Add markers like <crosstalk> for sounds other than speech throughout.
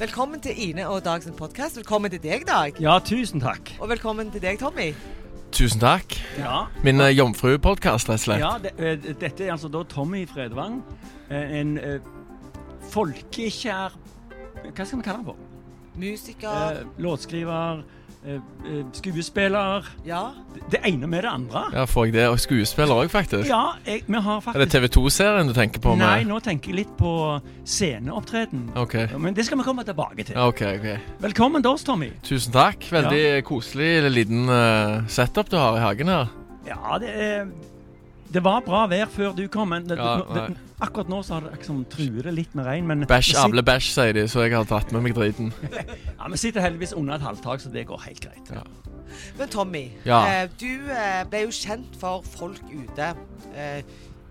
Velkommen til Ine og Dag sin podkast. Velkommen til deg, Dag. Ja, tusen takk. Og velkommen til deg, Tommy. Tusen takk. Ja, Min uh, jomfrupodkast, rett og slett. ja det, eh, dette er altså da Tommy Fredvang. eh, En eh, folkekjær Hva skal vi kalle han for? Musiker. Eh, låtskriver, eh, eh, skuespiller ja. Det ene med det andre. Ja, Får jeg det? Og skuespiller òg, faktisk. Ja, jeg, vi har faktisk... Er det TV 2-serien du tenker på? Nei, Med? nå tenker jeg litt på sceneopptreden. Ok. Ja, Men det skal vi komme tilbake til. Ja, ok, ok. Velkommen til oss, Tommy. Tusen takk. Veldig koselig liten uh, setup du har i hagen her. Ja, det, er- det var bra vær før du kom, men det, Ja, det, det, akkurat nå så har det liksom truet litt med regn. Men Bæsj, vi sit- avle bæsj, sier de, så jeg har tatt med meg driten. <laughs> Ja, Vi sitter heldigvis under et halvtak, så det går helt greit. Ja. Men Tommy, Ja. eh, du eh, ble jo kjent for folk ute eh,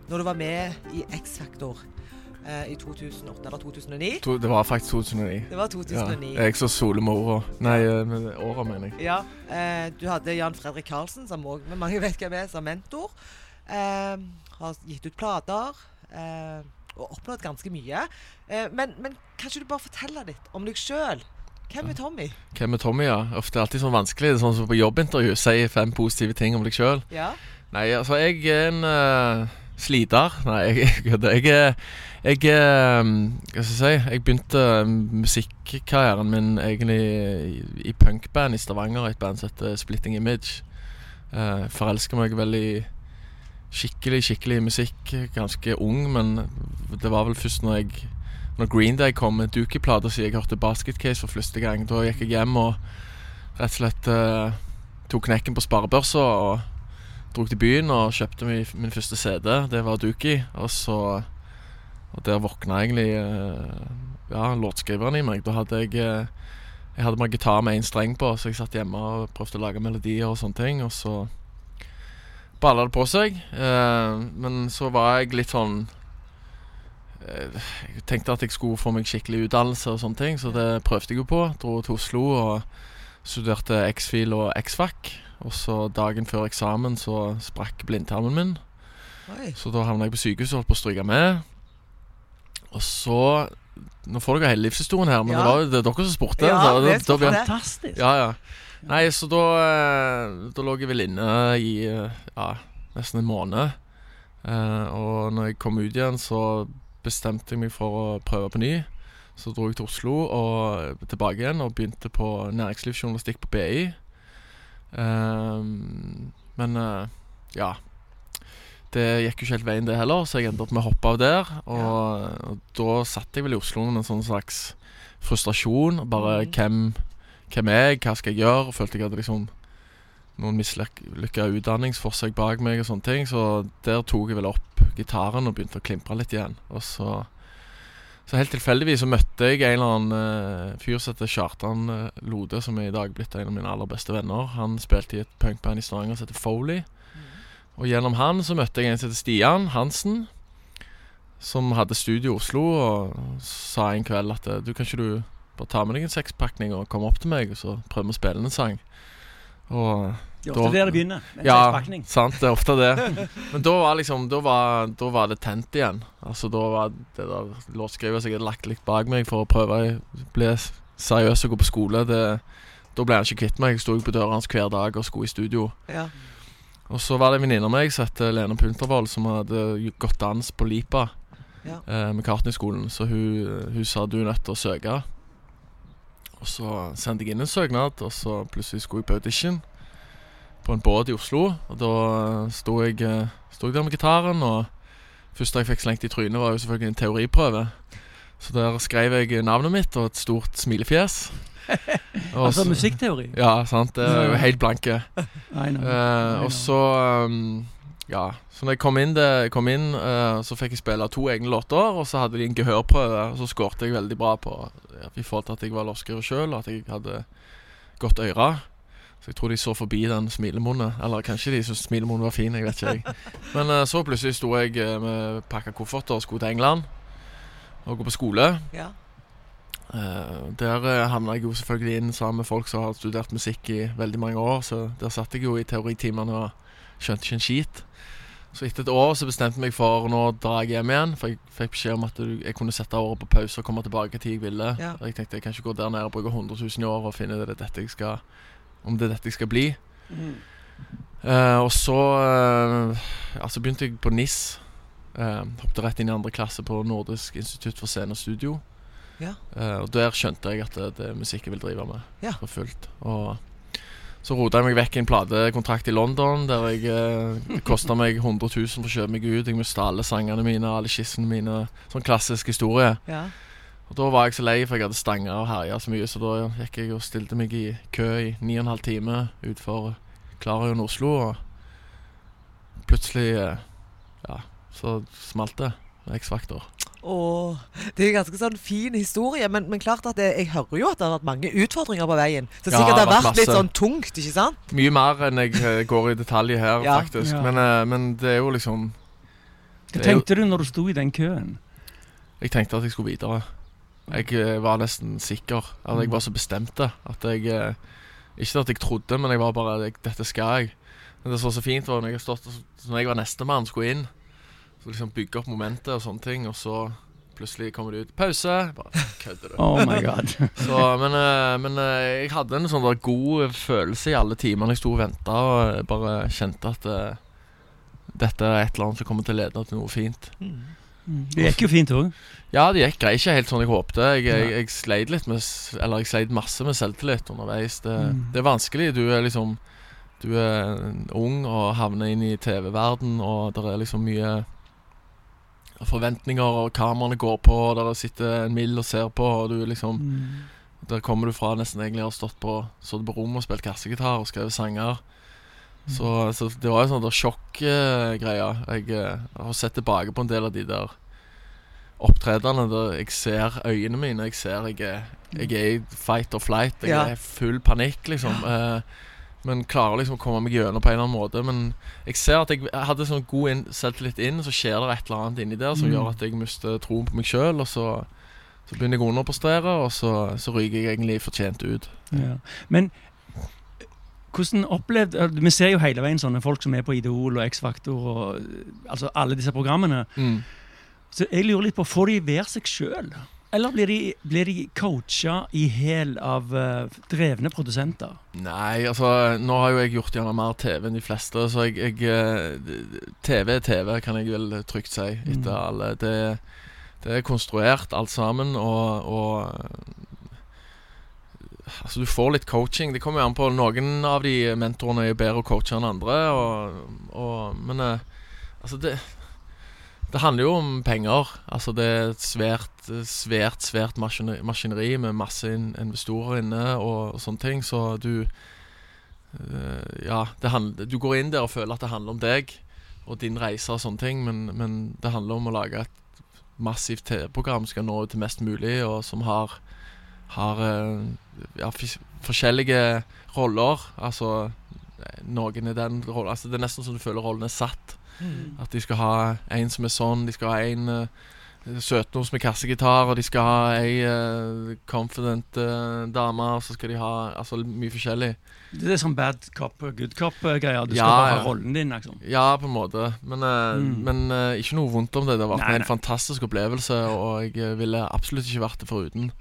når du var med i X-Factor eh, i 2008 eller 2009. To, det var faktisk 2009. Det var Ja. 2009. Jeg så åra. Nei, eh, med åra, mener jeg. Ja, eh, Du hadde Jan Fredrik Karlsen, som også mange vet hvem er, som mentor. Eh, har gitt ut plater eh, og oppnådd ganske mye. Eh, men, men kan ikke du bare fortelle litt om deg sjøl? Hvem er Tommy? Hvem er Tommy, ja? Ofte er alltid sånn vanskelig. Det er sånn som på jobbintervju. Si fem positive ting om deg sjøl. Ja. Nei, altså, jeg er en uh, sliter. Nei, <laughs> jeg kødder. Jeg er Jeg Hva skal jeg si? Jeg begynte musikkarrieren min egentlig i, i punkband i Stavanger, et band som heter Splitting Image. Uh, Forelska meg veldig i skikkelig, skikkelig musikk ganske ung, men det var vel først når jeg Når Green Day kom med Dookie-plata så jeg hørte Basket Case for første gang. Da gikk jeg hjem og rett og slett uh, tok knekken på sparebørsa og dro til byen og kjøpte min, min første CD. Det var Dookie. Og så Og der våkna egentlig uh, ja, låtskriveren i meg. Da hadde jeg uh, Jeg hadde bare gitar med én streng på, så jeg satt hjemme og prøvde å lage melodier og sånne ting. Og så balla det på seg. Uh, men så var jeg litt sånn uh, Jeg tenkte at jeg skulle få meg skikkelig utdannelse og sånne ting, så det prøvde jeg jo på. Dro til Oslo og studerte X-Fil og X-Fac. Og så dagen før eksamen så sprakk blindtarmen min. Oi. Så da havna jeg på sykehuset og holdt på å stryke med. Og så Nå får dere hele livshistorien her, men Ja. det var jo det er dere som spurte. Ja, så det, det er da spurt det. Fantastisk. ja, ja. Nei, så da eh, Da lå jeg vel inne i eh, ja, nesten en måned. Eh, og når jeg kom ut igjen, så bestemte jeg meg for å prøve på ny. Så dro jeg til Oslo og tilbake igjen og begynte på næringslivsjournalistikk på BI. Eh, men eh, ja. Det gikk jo ikke helt veien, det heller, så jeg endte opp med å hoppe av der. Og, og da satt jeg vel i Oslo med en sånn slags frustrasjon. Bare mm. hvem, hvem er jeg, hva skal jeg gjøre? Følte jeg hadde liksom noen mislykka utdanningsforsøk bak meg og sånne ting. Så der tok jeg vel opp gitaren og begynte å klimpre litt igjen. Og så så helt tilfeldigvis så møtte jeg en eller annen uh, fyr som heter Kjartan uh, Lode, som er i dag blitt en av mine aller beste venner. Han spilte i et punkband i Stavanger som heter Foley. Og gjennom han så møtte jeg en som heter Stian Hansen, som hadde studio i Oslo, og sa en kveld at eh, du kan ikke du bare ta med deg en sekspakning og komme opp til meg, og så prøve å spille en sang. Og Det er Da- ofte der det begynner. med ja, sekspakning. sant, det er ofte det. <laughs> Men da var liksom Da var, da var det tent igjen. Altså Da var det der låtskrivet som jeg hadde lagt litt bak meg for å prøve å bli seriøs og gå på skole. Det, da ble han ikke kvitt meg. Jeg sto på døra hans hver dag og skulle i studio. Ja. Og så var det en venninne av meg som het Lene Puntervold, som hadde gått dans på Lipa Ja. eh, med Kartny-skolen. Så hun, hun sa du er nødt til å søke. Og så sendte jeg inn en søknad, og så plutselig skulle jeg på audition på en båt i Oslo. Og da eh, sto jeg, eh, sto jeg der med gitaren, og første jeg fikk slengt i trynet, var jo selvfølgelig en teoriprøve. Så der skrev jeg navnet mitt og et stort smilefjes. <laughs> Og Altså musikkteori. Ja, sant. Det er jo helt blanke. Nei, nei. Eh, og så um, Ja. Så når jeg kom inn, det, kom inn uh, så fikk jeg spille to egne låter, og så hadde de en gehørprøve, og så skårte jeg veldig bra på ja, i forhold til at jeg var låtskriver sjøl, og at jeg hadde godt øre. Så jeg tror de så forbi den smilemunnen. Eller kanskje de syntes smilemunnen var fin, jeg vet ikke. jeg <laughs> Men uh, så plutselig sto jeg uh, med pakka kofferter og skulle til England og gå på skole. ja. Uh, der uh, havna jeg jo selvfølgelig inn sammen med folk som har studert musikk i veldig mange år, så der satt jeg jo i teoritimene og skjønte ikke en skit. Så etter et år så bestemte jeg meg for nå drar jeg hjem igjen. For jeg fikk beskjed om at jeg kunne sette året på pause og komme tilbake til jeg ville. Ja. Og jeg tenkte jeg kan ikke gå der nede og bruke 100 000 i år og finne det dette jeg skal, om det er dette jeg skal bli. Eh, og så uh, altså begynte jeg på NIS. Uh, hoppet rett inn i andre klasse på Nordisk institutt for scene og studio. Ja. Og der skjønte jeg at det, det er musikk jeg vil drive med Ja. for fullt. Og så rota jeg meg vekk i en platekontrakt i London der jeg eh, kosta meg 100 000 for å kjøpe meg ut. Jeg mista alle sangene mine, alle skissene mine. Sånn klassisk historie. Ja. Og Da var jeg så lei, for jeg hadde stanga og herja så mye, så da gikk jeg og stilte meg i kø i ni og en halv time utenfor Klarion Oslo, og plutselig eh, Ja, så smalt det. X-Factor. Og det er en ganske sånn fin historie, men, men klart at det, jeg hører jo at det har vært mange utfordringer på veien. Så sikkert det har det har vært vært litt sånn tungt, ikke sant? Mye mer enn jeg eh, går i detalj her, Ja. faktisk. Ja. Men, eh, men det er jo liksom Hva jo- tenkte du når du sto i den køen? Jeg tenkte at jeg skulle videre. Jeg eh, var nesten sikker. At jeg var så bestemt at jeg Ikke at jeg trodde, men jeg var bare Dette skal jeg. Men det som var så fint, var når jeg, stått, når jeg var nestemann, skulle inn Så liksom bygge opp momentet og sånne ting, og så plutselig kommer det ut Pause! Bare kødder du. Oh my god. <laughs> Så, men eh, men eh, jeg hadde en sånn der god følelse i alle timene jeg sto og venta, og bare kjente at eh, dette er et eller annet som kommer til å lede til noe fint. Mm. Det gikk jo fint òg. Ja, det gikk greit ikke helt sånn jeg håpte. Jeg, jeg, jeg sleit litt med Eller jeg sleit masse med selvtillit underveis. Det, Mm. det er vanskelig. Du er liksom Du er ung og havner inn i TV-verden, og det er liksom mye forventninger, og kameraene går på, og der sitter en mild og ser på, og du liksom Mm. Der kommer du fra nesten egentlig har stått på Stått på rommet og spilt kassegitar og skrevet sanger. Så, så det var jo sånn sjokkgreie. jeg jeg, har sett tilbake på en del av de der opptredenene der jeg ser øynene mine. Jeg ser jeg er, jeg er i fight or flight. Jeg Ja. er full panikk, liksom. Eh, men klarer liksom å komme meg gjennom på en eller annen måte. Men jeg ser at jeg, hadde sånn god inn, selvtillit inn, så skjer det et eller annet inni der som Mm. gjør at jeg mister troen på meg sjøl. Og så, så begynner jeg å underprestere, og så, så ryker jeg egentlig fortjent ut. Ja. Men hvordan opplevde Vi ser jo hele veien sånne folk som er på Idol og X-Faktor og altså alle disse programmene. Mm. Så jeg lurer litt på, Får de være seg sjøl? Eller blir de, blir de coacha i hæl av uh, drevne produsenter? Nei, altså Nå har jo jeg gjort gjerne mer TV enn de fleste, så jeg, jeg eh, TV er TV, kan jeg vel trygt si, etter Mm. alle. Det, det er konstruert alt sammen, og, og Altså, du får litt coaching. Det kommer jo an på Noen av de mentorene er bedre å coache enn andre, og, og Men eh, altså, det det handler jo om penger. Altså Det er et svært, svært svært maskineri, maskineri med masse investorer inne og, og sånne ting. Så du øh, Ja, handler, du går inn der og føler at det handler om deg og din reise og sånne ting, men, men det handler om å lage et massivt TV-program som skal nå ut til mest mulig, og som har, har eh, ja, forskjellige roller. Altså noen i den rollen altså, Det er nesten som du føler rollen er satt. Mm. At de skal ha en som er sånn, de skal ha en uh, søtnos med kassegitar, og de skal ha ei uh, confident uh, dame, og så skal de ha altså, mye forskjellig. Det er sånn bad cop, good cop-greier. Du skal Ja, bare ha rollen din, liksom. Ja, på en måte. Men, eh, Mm. men eh, ikke noe vondt om det. Det har vært Nei, en nei. fantastisk opplevelse, og jeg eh, ville absolutt ikke vært det foruten.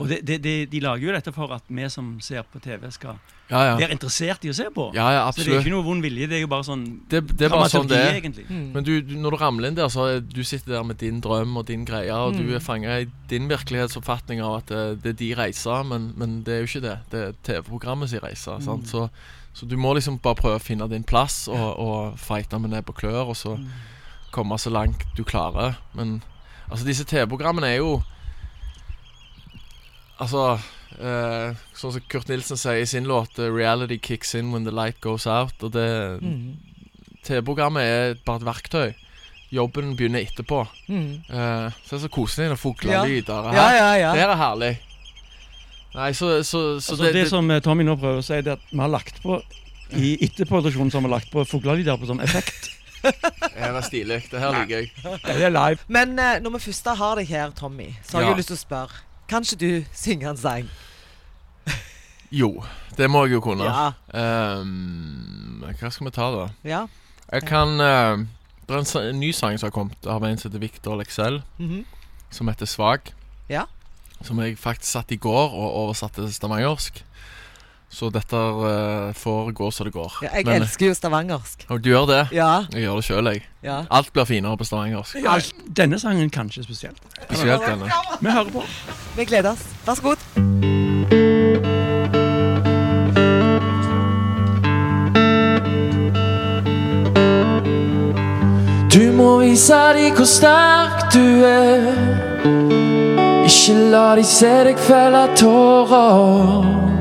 Og det, det, det, de lager jo dette for at vi som ser på TV, skal Ja, ja. være interessert i å se på. Ja, ja, Så det er ikke noe vond vilje, det er jo bare sånn Det, det er bare sånn det er. egentlig. Mm. Men du, du, når du ramler inn der, så er du sitter der med din drøm og din greie, og du Mm. er fanga i din virkelighetsoppfatning av at det, det er de reiser, men, men det er jo ikke det. Det er TV-programmet sin reise. Mm. Sant? Så, så du må liksom bare prøve å finne din plass og, og fighte med nebb og klør, og så Mm. komme så langt du klarer. Men altså, disse TV-programmene er jo Altså eh, Sånn som Kurt Nilsen sier i sin låt eh, 'Reality kicks in when the light goes out'. Og det Mm. TV-programmet er bare et verktøy. Jobben begynner etterpå. Mm. Eh, se så koselig når fuglelyder Ja, ja, ja. Det er herlig. Nei, så, så, så Altså, det, som eh, Tommy nå prøver å si, det er at vi har lagt på i etterproduksjonen så har vi lagt på fuglelyder på sånn effekt. <laughs> Det er stilig. Det her liker jeg. Det er live. Men uh, når vi først har deg her, Tommy, så har jeg jo lyst til å spørre. Kan ikke du synge en sang? Jo, det må jeg jo kunne. Ja. Um, hva skal vi ta, da? ja. Jeg kan uh, Det er en, en ny sang som har kommet av en som heter Victor Lexell, Mhm. som heter Svak. Ja. Som jeg faktisk satt i går og oversatte til stavangersk. Så dette eh, får gå så det går. Ja, jeg Men- elsker jo stavangersk. Og du gjør det? Ja. Jeg gjør det sjøl, jeg. ja. Alt blir finere på stavangersk. Ja, denne sangen kanskje spesielt. Spesielt denne. Vi hører på. Vi gleder oss. Vær så god. Du må vise dem hvor sterk du er. Ikke la de se deg felle tårer.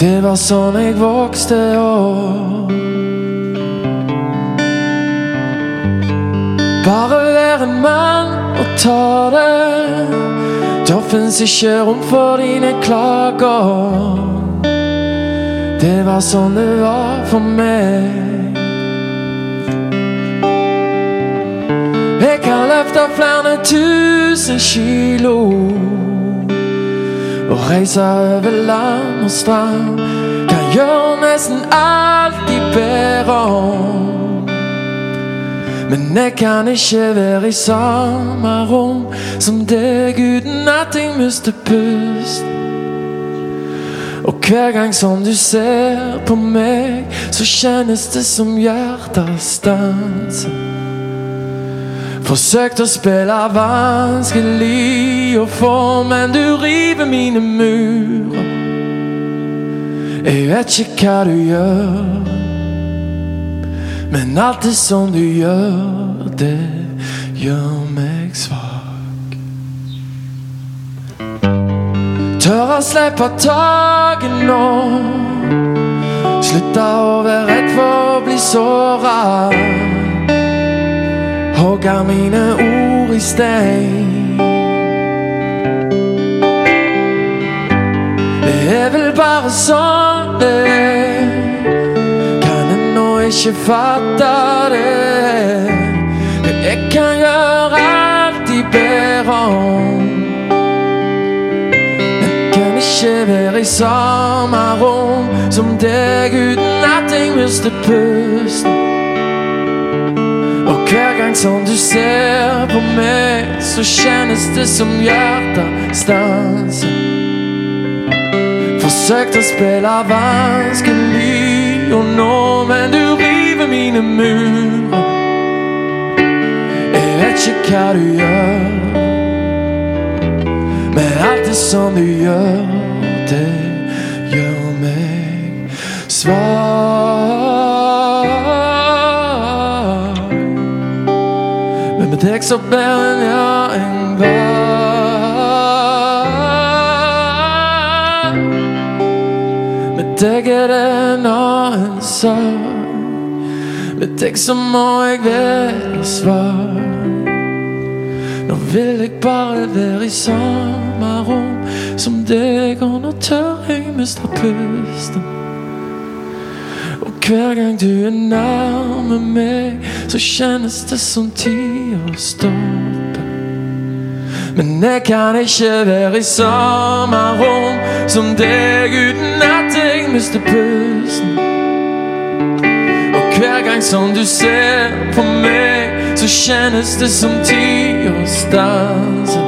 Det var sånn jeg vokste opp. Bare vær en mann og ta det. Da fins ikke rom for dine klager. Det var sånn det var for meg. Jeg kan løfte flere tusen kilo Og reise over land og strand Kan gjøre nesten alt de ber om. Men jeg kan ikke være i samme rom Som deg uten at jeg mister pust. Og hver gang som du ser på meg Så kjennes det som hjertet stanser Forsøkt å spille vanskelig å få, men du river mine murer. Jeg vet ikke hva du gjør, men alt det som du gjør, det gjør meg svak. Tør å slippe taket nå. Slutta å være redd for å bli såra. Hogger mine ord i stein. Det er vel bare sånn det. Kan jeg nå ikke fatte det? Men Jeg kan gjøre alt de ber om. Jeg kan ikke være i samme rom som deg uten at jeg mister pusten. Og hver gang som du ser på meg, så kjennes det som hjertet stanser. Forsøkt å spille vanskelig og nå, men du river mine murer. Jeg vet ikke hva du gjør, men alt det som du gjør, det gjør meg svak. Deg så bedre enn jeg en gang. Med deg er det en annen sak. Med deg så må jeg være svar. Nå vil jeg bare være i samme rom som deg, og nå tør jeg miste pusten. Og hver gang du er nærme meg, så kjennes det som tid å stoppe. Men jeg kan ikke være i samme rom som deg uten at jeg mister pusten. Og hver gang som du ser på meg, så kjennes det som tid å stanse.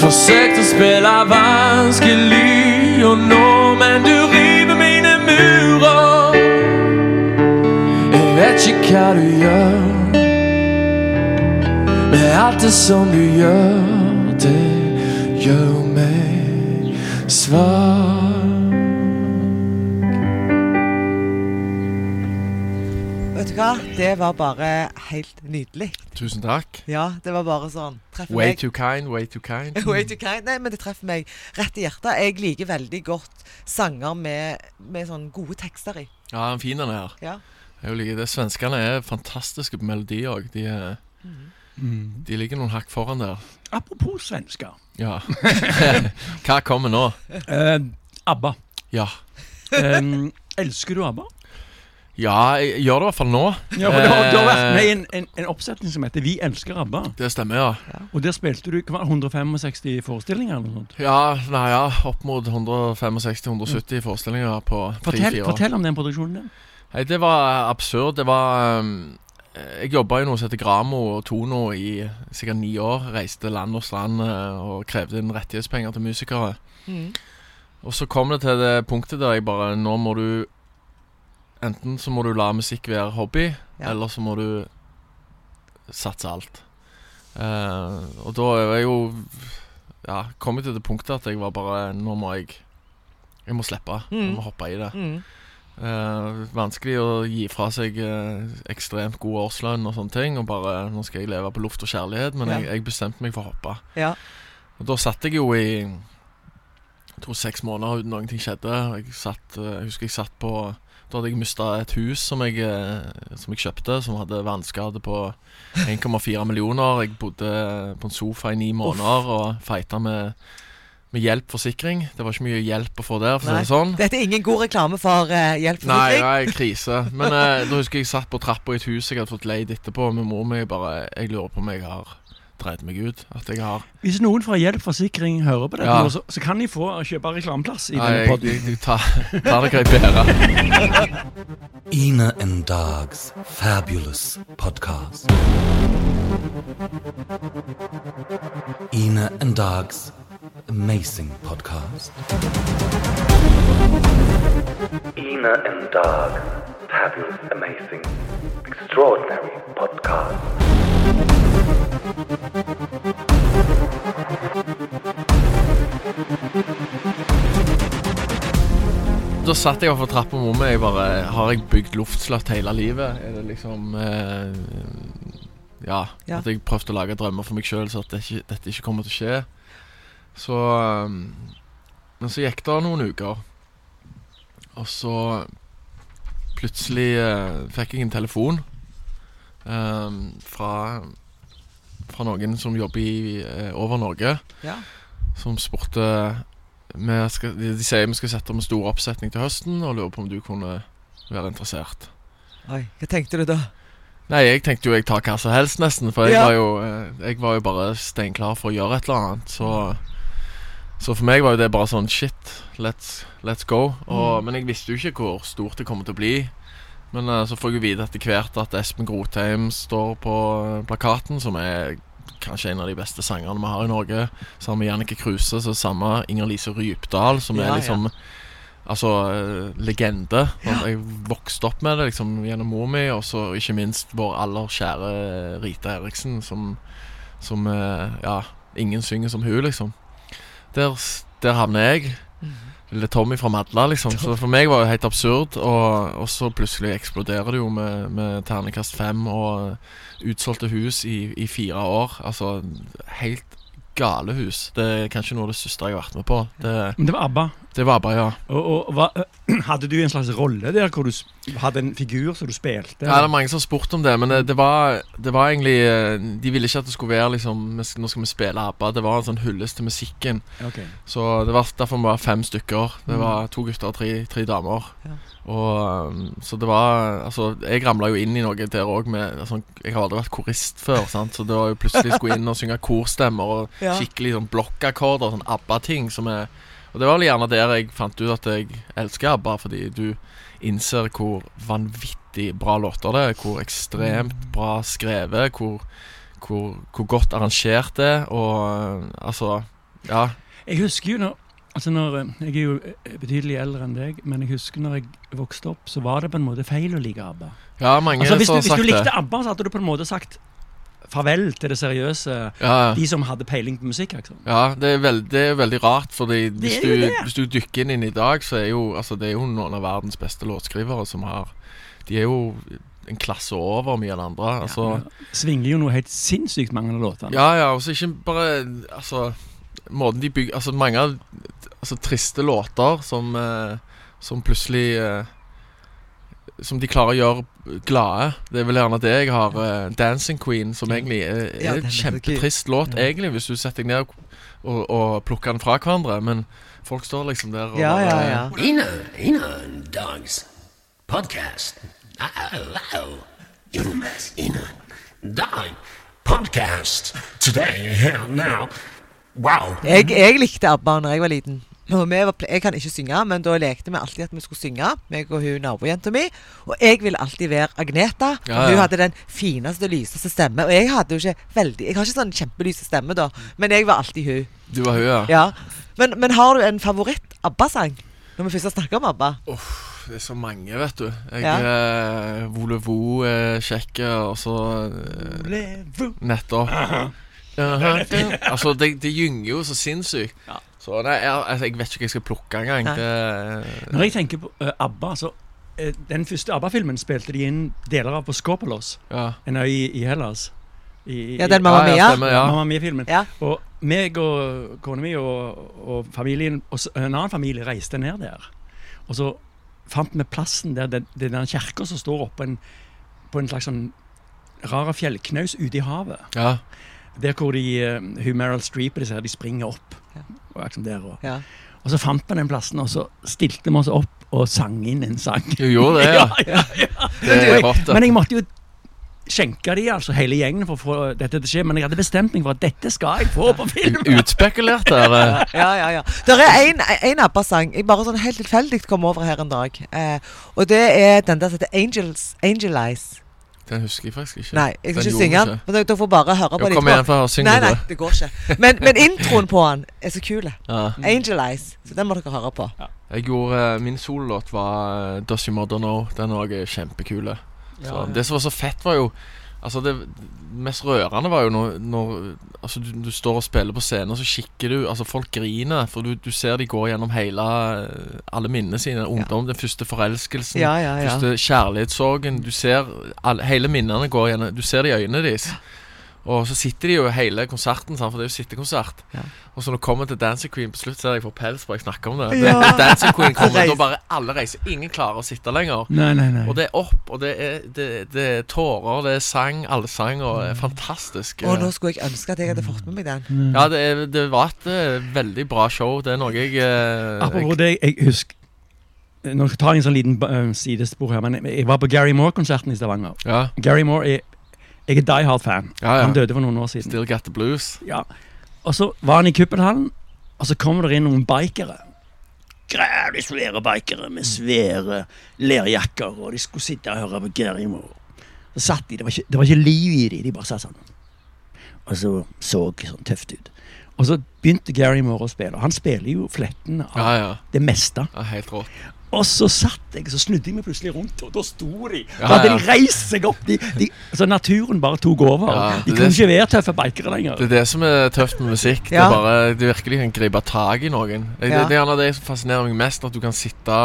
Forsøkt å spille vanskelig og nå, men du river vet ikke hva du gjør, med alt det som du gjør, det gjør meg svak. Vet du hva? Det var bare helt nydelig. Tusen takk. Ja, det var bare sånn. Treffer Way meg. too kind, way too kind. <laughs> Way too kind. Nei, men det treffer meg rett i hjertet. Jeg liker veldig godt sanger med, med sånn gode tekster i. Ja, en fin den her. Ja. Jeg liker det. Svenskene er fantastiske på melodi òg. De, Mm. de ligger noen hakk foran der. Apropos svensker. Ja. <laughs> Hva kommer nå? Eh, ABBA. Ja. Em, elsker du ABBA? Ja, jeg gjør det i hvert fall nå. Ja, for du, har, du har vært med i Eh, en, en, en oppsetning som heter Vi elsker ABBA. Det stemmer, ja. Og der spilte du hva var 165 forestillinger eller noe sånt. Ja, nei, ja, opp mot 165-170 forestillinger på tre-fire år. fortell om den produksjonen din. Nei, det var absurd. Det var um, Jeg jobba i noe som heter Gramo og Tono i sikkert ni år. Reiste land og strand eh, og krevde inn rettighetspenger til musikere. Mm. Og så kom det til det punktet der jeg bare Nå må du Enten så må du la musikk være hobby, Ja. eller så må du satse alt. Uh, og da er jeg jo Ja, kom jeg til det punktet at jeg var bare Nå må jeg Jeg må slippe. Jeg Mm. må hoppe i det. Mm. Eh, vanskelig å gi fra seg uh, ekstremt god årslønn og sånne ting. Og bare Nå skal jeg leve på luft og kjærlighet. Men Ja. jeg, jeg bestemte meg for å hoppe. Ja. Og da satt jeg jo i Jeg tror seks måneder uten noen ting skjedde. Jeg, satt, eh, jeg husker jeg satt på Da hadde jeg mista et hus som jeg, som jeg kjøpte, som hadde vannskade på 1,4 millioner. Jeg bodde på en sofa i ni måneder og feita med, med hjelp-forsikring. Det var ikke mye hjelp å få der, for å si det sånn. Dette er ingen god reklame for uh, hjelp Nei, nei, <laughs> krise. Men uh, da husker jeg jeg satt på trappa i et hus jeg hadde fått leid etterpå, med mor mi. Bare Jeg lurer på om jeg har dreid meg ut. At jeg har Hvis noen fra Hjelp Forsikring hører på dette, Ja. nå, så, så kan de få kjøpe reklameplass i Nei, denne jeg, podden. jeg, jeg tar, tar det greit bedre. Ine and Dog's fabulous podcast. Ine and Dog's amazing podcast. Ina and Dag fabulous, amazing, extraordinary podcast. Da satt jeg overfor trappa med meg. Jeg bare Har jeg bygd luftslott hele livet? Er det liksom eh, ja, Ja. At jeg prøvde å lage drømmer for meg sjøl, så at det ikke, dette ikke kommer til å skje. Så eh, Men så gikk det noen uker. Og så plutselig eh, fikk jeg en telefon eh, fra Fra noen som jobber i eh, Over Norge Ja. som spurte skal, de, de sier vi skal sette om en stor oppsetning til høsten, og lurer på om du kunne være interessert. Oi, hva tenkte du da? Nei, jeg tenkte jo jeg tar hva som helst, nesten. For jeg, Ja. var jo, eh, jeg var jo bare steinklar for å gjøre et eller annet. Så, så for meg var jo det bare sånn Shit, let's, let's go. Og, Men jeg visste jo ikke hvor stort det kommer til å bli. Men uh, så får jeg jo vite etter hvert at Espen Grotheim står på eh, plakaten, som er kanskje en av de beste sangerne vi har i Norge. Sammen med Jannicke Kruse, så samme Inger Lise Rypdal, som Ja, er ja. liksom Altså eh, legende. Ja. Jeg vokste opp med det liksom gjennom mor mi, og så ikke minst vår aller kjære Rita Eriksen, som, som Ja, ingen synger som hun, liksom. Der, der havner jeg. Lille Tommy fra Madla, liksom. Så for meg var det helt absurd. Og, og så plutselig eksploderer det jo med, med terningkast fem og utsolgte hus i, i fire år. Altså helt gale hus. Det er kanskje noe av det største jeg har vært med på. Det, Men det var ABBA. Det var bare, ja. Og, og hva, <clears throat> hadde du en slags rolle der hvor du hadde en figur som du spilte? Ja, det er mange som har spurt om det, men det, det, var, det var egentlig eh, De ville ikke at det skulle være liksom Nå skal vi spille ABBA. Det var en sånn hyllest til musikken. Okay. Så det var derfor vi var fem stykker. Det var to gutter og tre, tre damer. Ja. Og um, Så det var Altså, jeg ramla jo inn i noe der òg med altså, Jeg har aldri vært korist før, sant? så det var jo plutselig skulle inn og synge korstemmer og <laughs> skikkelig sånn blokkakkorder, sånn ABBA-ting som er Og det var vel gjerne der jeg fant ut at jeg elsker ABBA, fordi du innser hvor vanvittig bra låter det er, hvor ekstremt bra skrevet, hvor, hvor, hvor godt arrangert det er, og altså Ja. Jeg husker jo når Altså når, eh, Jeg er jo eh, betydelig eldre enn deg, men jeg husker når jeg vokste opp, så var det på en måte feil å like ABBA. Ja, mange Altså Hvis du, hvis du likte. ABBA, så hadde du på en måte sagt farvel til det seriøse. Ja. De som hadde peiling på musikk. Liksom. Ja, det er, veld, det er veldig rart, fordi hvis du, hvis du dykker inn, inn i dag, så er jo altså, det er jo noen av verdens beste låtskrivere som har De er jo en klasse over mye av det andre. Altså, Ja, Svinger jo noe helt sinnssykt mange av låtene. ja, ja, og så ikke bare Altså, måten de bygger Altså, mange altså, triste låter som, eh, som plutselig eh, Som de klarer å gjøre glade. Det er vel gjerne det jeg har. Uh, 'Dancing Queen', som egentlig er, er en kjempetrist låt, Ja. egentlig, hvis du setter deg ned og, og plukker den fra hverandre. Men folk står liksom der og Ja, ja, ja. Ina, Ina and Dogs podcast. Ina, Ina, Dog podcast. Today, here, now. Wow. Jeg, jeg likte ABBA da jeg var liten. Var, jeg kan ikke synge, men da lekte vi alltid at vi skulle synge, meg og hun nabojenta mi. Og jeg ville alltid være Agneta. Ja, Ja, Hun hadde den fineste, lyseste stemme. Og jeg hadde jo ikke veldig Jeg har ikke sånn kjempelyse stemme, da, men jeg var alltid hun. Du var hun, ja. Ja. Men, men har du en favoritt-ABBA-sang? Når vi først snakker om ABBA. Det er så mange, vet du. Jeg Ja. eh, Volevo er kjekk, og så eh, Nettopp. Uh -huh. altså, det, det gynger jo så sinnssykt. Ja. Så nei, jeg, altså, jeg vet ikke hva jeg skal plukke engang. Det Når jeg tenker på eh, ABBA, så eh, Den første ABBA-filmen spilte de inn deler av på Skopelos, Ja. en øy i, i Hellas. I, Ja, den Mamma ja, Mia. ja, stemmer, ja. Mamma Mia-filmen. Ja. Og meg og kona mi og, og familien og s- en annen familie reiste ned der. Og så fant vi plassen der den, det den kirka som står oppe en, på en slags sånn rar fjellknaus ute i havet. ja. Der hvor de, uh, hun Meryl Streep og disse her, de springer opp. Og, liksom der, og, Ja. og så fant vi den plassen, og så stilte vi oss opp og sang inn en sang. Du gjorde det, <laughs> ja. ja, ja. Det er rått, det. Men jeg måtte jo skjenke de, altså hele gjengen, for å få dette til å skje. Men jeg hadde bestemt meg for at dette skal jeg få på film. <laughs> Utspekulert der. eh. <laughs> Ja, ja, ja. Det er en, en ABBA-sang jeg bare sånn helt tilfeldig kom over her en dag. Eh, og det er den der som heter Angels, Angel Eyes. Den husker jeg faktisk ikke. Nei, jeg skal Den ikke synge den. Men dere- får bare høre på kom etterpå. for få synge Nei, nei, det. det går ikke. Men, men introen på den er så kul. Ja. Angel Eyes. Så den må dere høre på. Jeg gjorde, eh, Min sololåt var eh, Does You Mother Know. Den er også kjempekule. Ja, ja. Det som var så fett, var jo Altså Det mest rørende var jo når, når altså, du, du står og spiller på scenen, og så kikker du Altså Folk griner, for du, du ser de går gjennom hele eh, alle minnene sine. Ungdom, den første forelskelsen, Ja, ja, ja. første kjærlighetssorgen. Du ser alle, Hele minnene går gjennom Du ser det i øynene deres. Og så sitter de jo hele konserten, sant, for det er jo sittekonsert. Ja. Og så når det kommer til Dancing Queen på slutt, så er jeg får pels bare jeg snakker om det. Ja. det Dancing Queen kommer, da bare alle reiser. Ingen klarer å sitte lenger. Nei, nei, nei. Og det er opp, og det er, det, det er tårer, det er sang, allsang, og er fantastisk. Og nå skulle jeg ønske at jeg hadde fått med meg den. Mm. Ja, det, det var et eh, veldig bra show. Det er noe jeg eh, Apropos det, jeg husker Nå tar jeg en sånn liten uh, sidespor her, men jeg var på Gary Moore-konserten i Stavanger. Ja, Gary Moore er Jeg er Die Hard-fan. ja, Han døde for noen år siden. Still Got The Blues. Ja. Og så var han i kuppelhallen, og så kommer det inn noen bikere. Grævlig svære bikere med svære lerjakker, og de skulle sitte og høre på Gary Moore. Så satt de, det var ikke, det var ikke liv i dem, de bare satt sånn. Og så så sånn tøft ut. Og så begynte Gary Moore å spille. og Han spiller jo fletten av Ja, ja. det meste. ja helt rått. Og så satt jeg, så snudde jeg meg plutselig rundt, og da sto de. Ja, Da hadde ja. de reist seg opp. De, de, så naturen bare tok over. Ja, de kunne ikke være tøffe bikere lenger. Det er det som er tøft med musikk. Det er bare Du virkelig kan gripe tak i noen. Det, Ja. det, det er det som fascinerer meg mest, at du kan sitte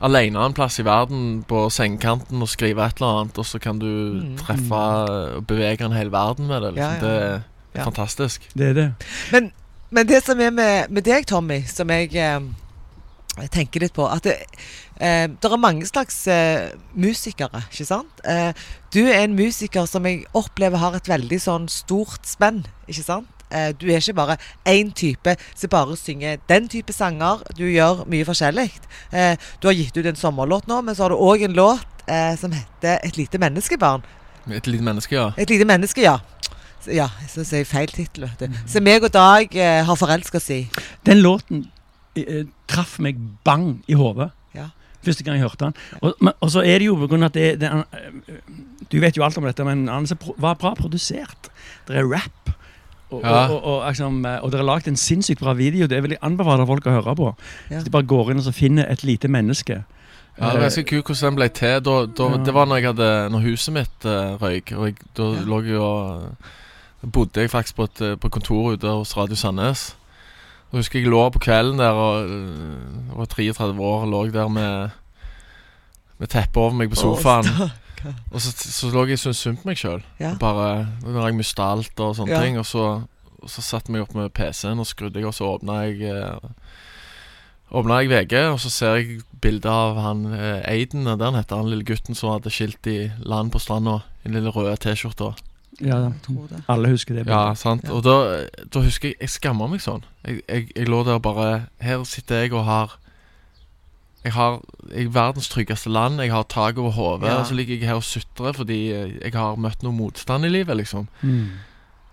alene en plass i verden på sengekanten og skrive et eller annet, og så kan du Mm. treffe og bevege en hel verden med det. Liksom. Ja, ja. Det er Ja. fantastisk. Det er det. Men, men det som er med, med deg, Tommy, som jeg eh, tenker litt på At det, eh, det er mange slags eh, musikere, ikke sant? Eh, du er en musiker som jeg opplever har et veldig sånn stort spenn, ikke sant? Eh, du er ikke bare én type som bare synger den type sanger. Du gjør mye forskjellig. Eh, du har gitt ut en sommerlåt nå, men så har du òg en låt eh, som heter 'Et lite menneskebarn'. Et lite menneske, ja. Et lite menneske, ja. Ja, så sier jeg feil tittel, vet du. Så meg og Dag eh, har forelska oss i. Den låten traff meg bang i hodet. Ja. Første gang jeg hørte den. Og, men, og så er det jo på grunn av at det, det eh, Du vet jo alt om dette, men han er var bra produsert. Det er rap. Og, Ja. og, og, og, liksom, eh, og dere har lagd en sinnssykt bra video. Det vil jeg anbefale folk å høre på. Ja. Hvis de bare går inn og så finner et lite menneske. Ja, det er ganske kult hvordan den ble til. Da, da, Ja. Det var når, jeg hadde, når huset mitt uh, røyk. Og jeg, da Ja. lå jeg og bodde jeg faktisk på et eh, på kontoret ute hos Radio Sandnes. Jeg husker jeg lå på kvelden der og jeg var 33 år og lå der med Med teppet over meg på sofaen. Å, Og så, så lå jeg syntes synd på meg sjøl. Ja. Bare Når jeg mista alt og sånne Ja. ting. Og så, og så satte jeg meg opp med PC-en og skrudde jeg, og så åpna jeg eh, Åpna jeg VG, og så ser jeg bilde av han eh, Aiden, der han heter han lille gutten som hadde skilt i land på stranda. I den lille røde T-skjorta. Ja, tror det. alle husker det. Ja, sant. Ja. Og da, da husker jeg Jeg skammer meg sånn. Jeg, jeg, jeg lå der bare Her sitter jeg og har Jeg har jeg er verdens tryggeste land. Jeg har tak over hodet. Ja. Og så ligger jeg her og sutrer fordi eh, jeg har møtt noe motstand i livet, liksom. Mm.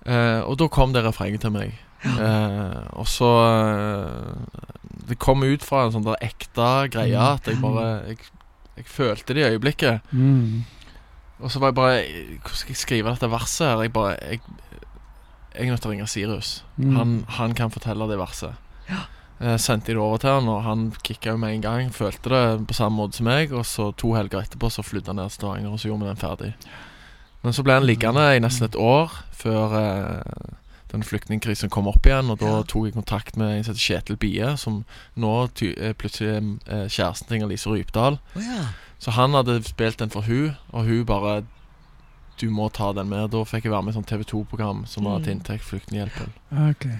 Eh, og da kom det refrenget til meg. Eh, og så eh, Det kom ut fra en sånn der ekte greie Mm. at jeg bare jeg, jeg følte det i øyeblikket. Mm. Og så var jeg bare Hvordan skal jeg skrive dette verset her? Jeg bare Jeg, jeg er nødt til å ringe Sirius. Mm. Han, han kan fortelle det verset. Jeg sendte jeg det over til han, og han kicka jo med en gang. Følte det på samme måte som meg. Og så to helger etterpå så flydde han ned til Stavanger, og så gjorde vi den ferdig. Men så ble han liggende i nesten et år før eh, den flyktningkrisen kom opp igjen. Og da Ja. tok jeg kontakt med en som heter Kjetil Bie, som nå er plutselig er kjæresten til Inger-Lise Rypdal. Oh, ja. Så han hadde spilt den for hun og hun bare Du må ta den med. Da fikk jeg være med i sånn TV 2-program som var Mm. til inntekt for Flyktninghjelpen. Okay.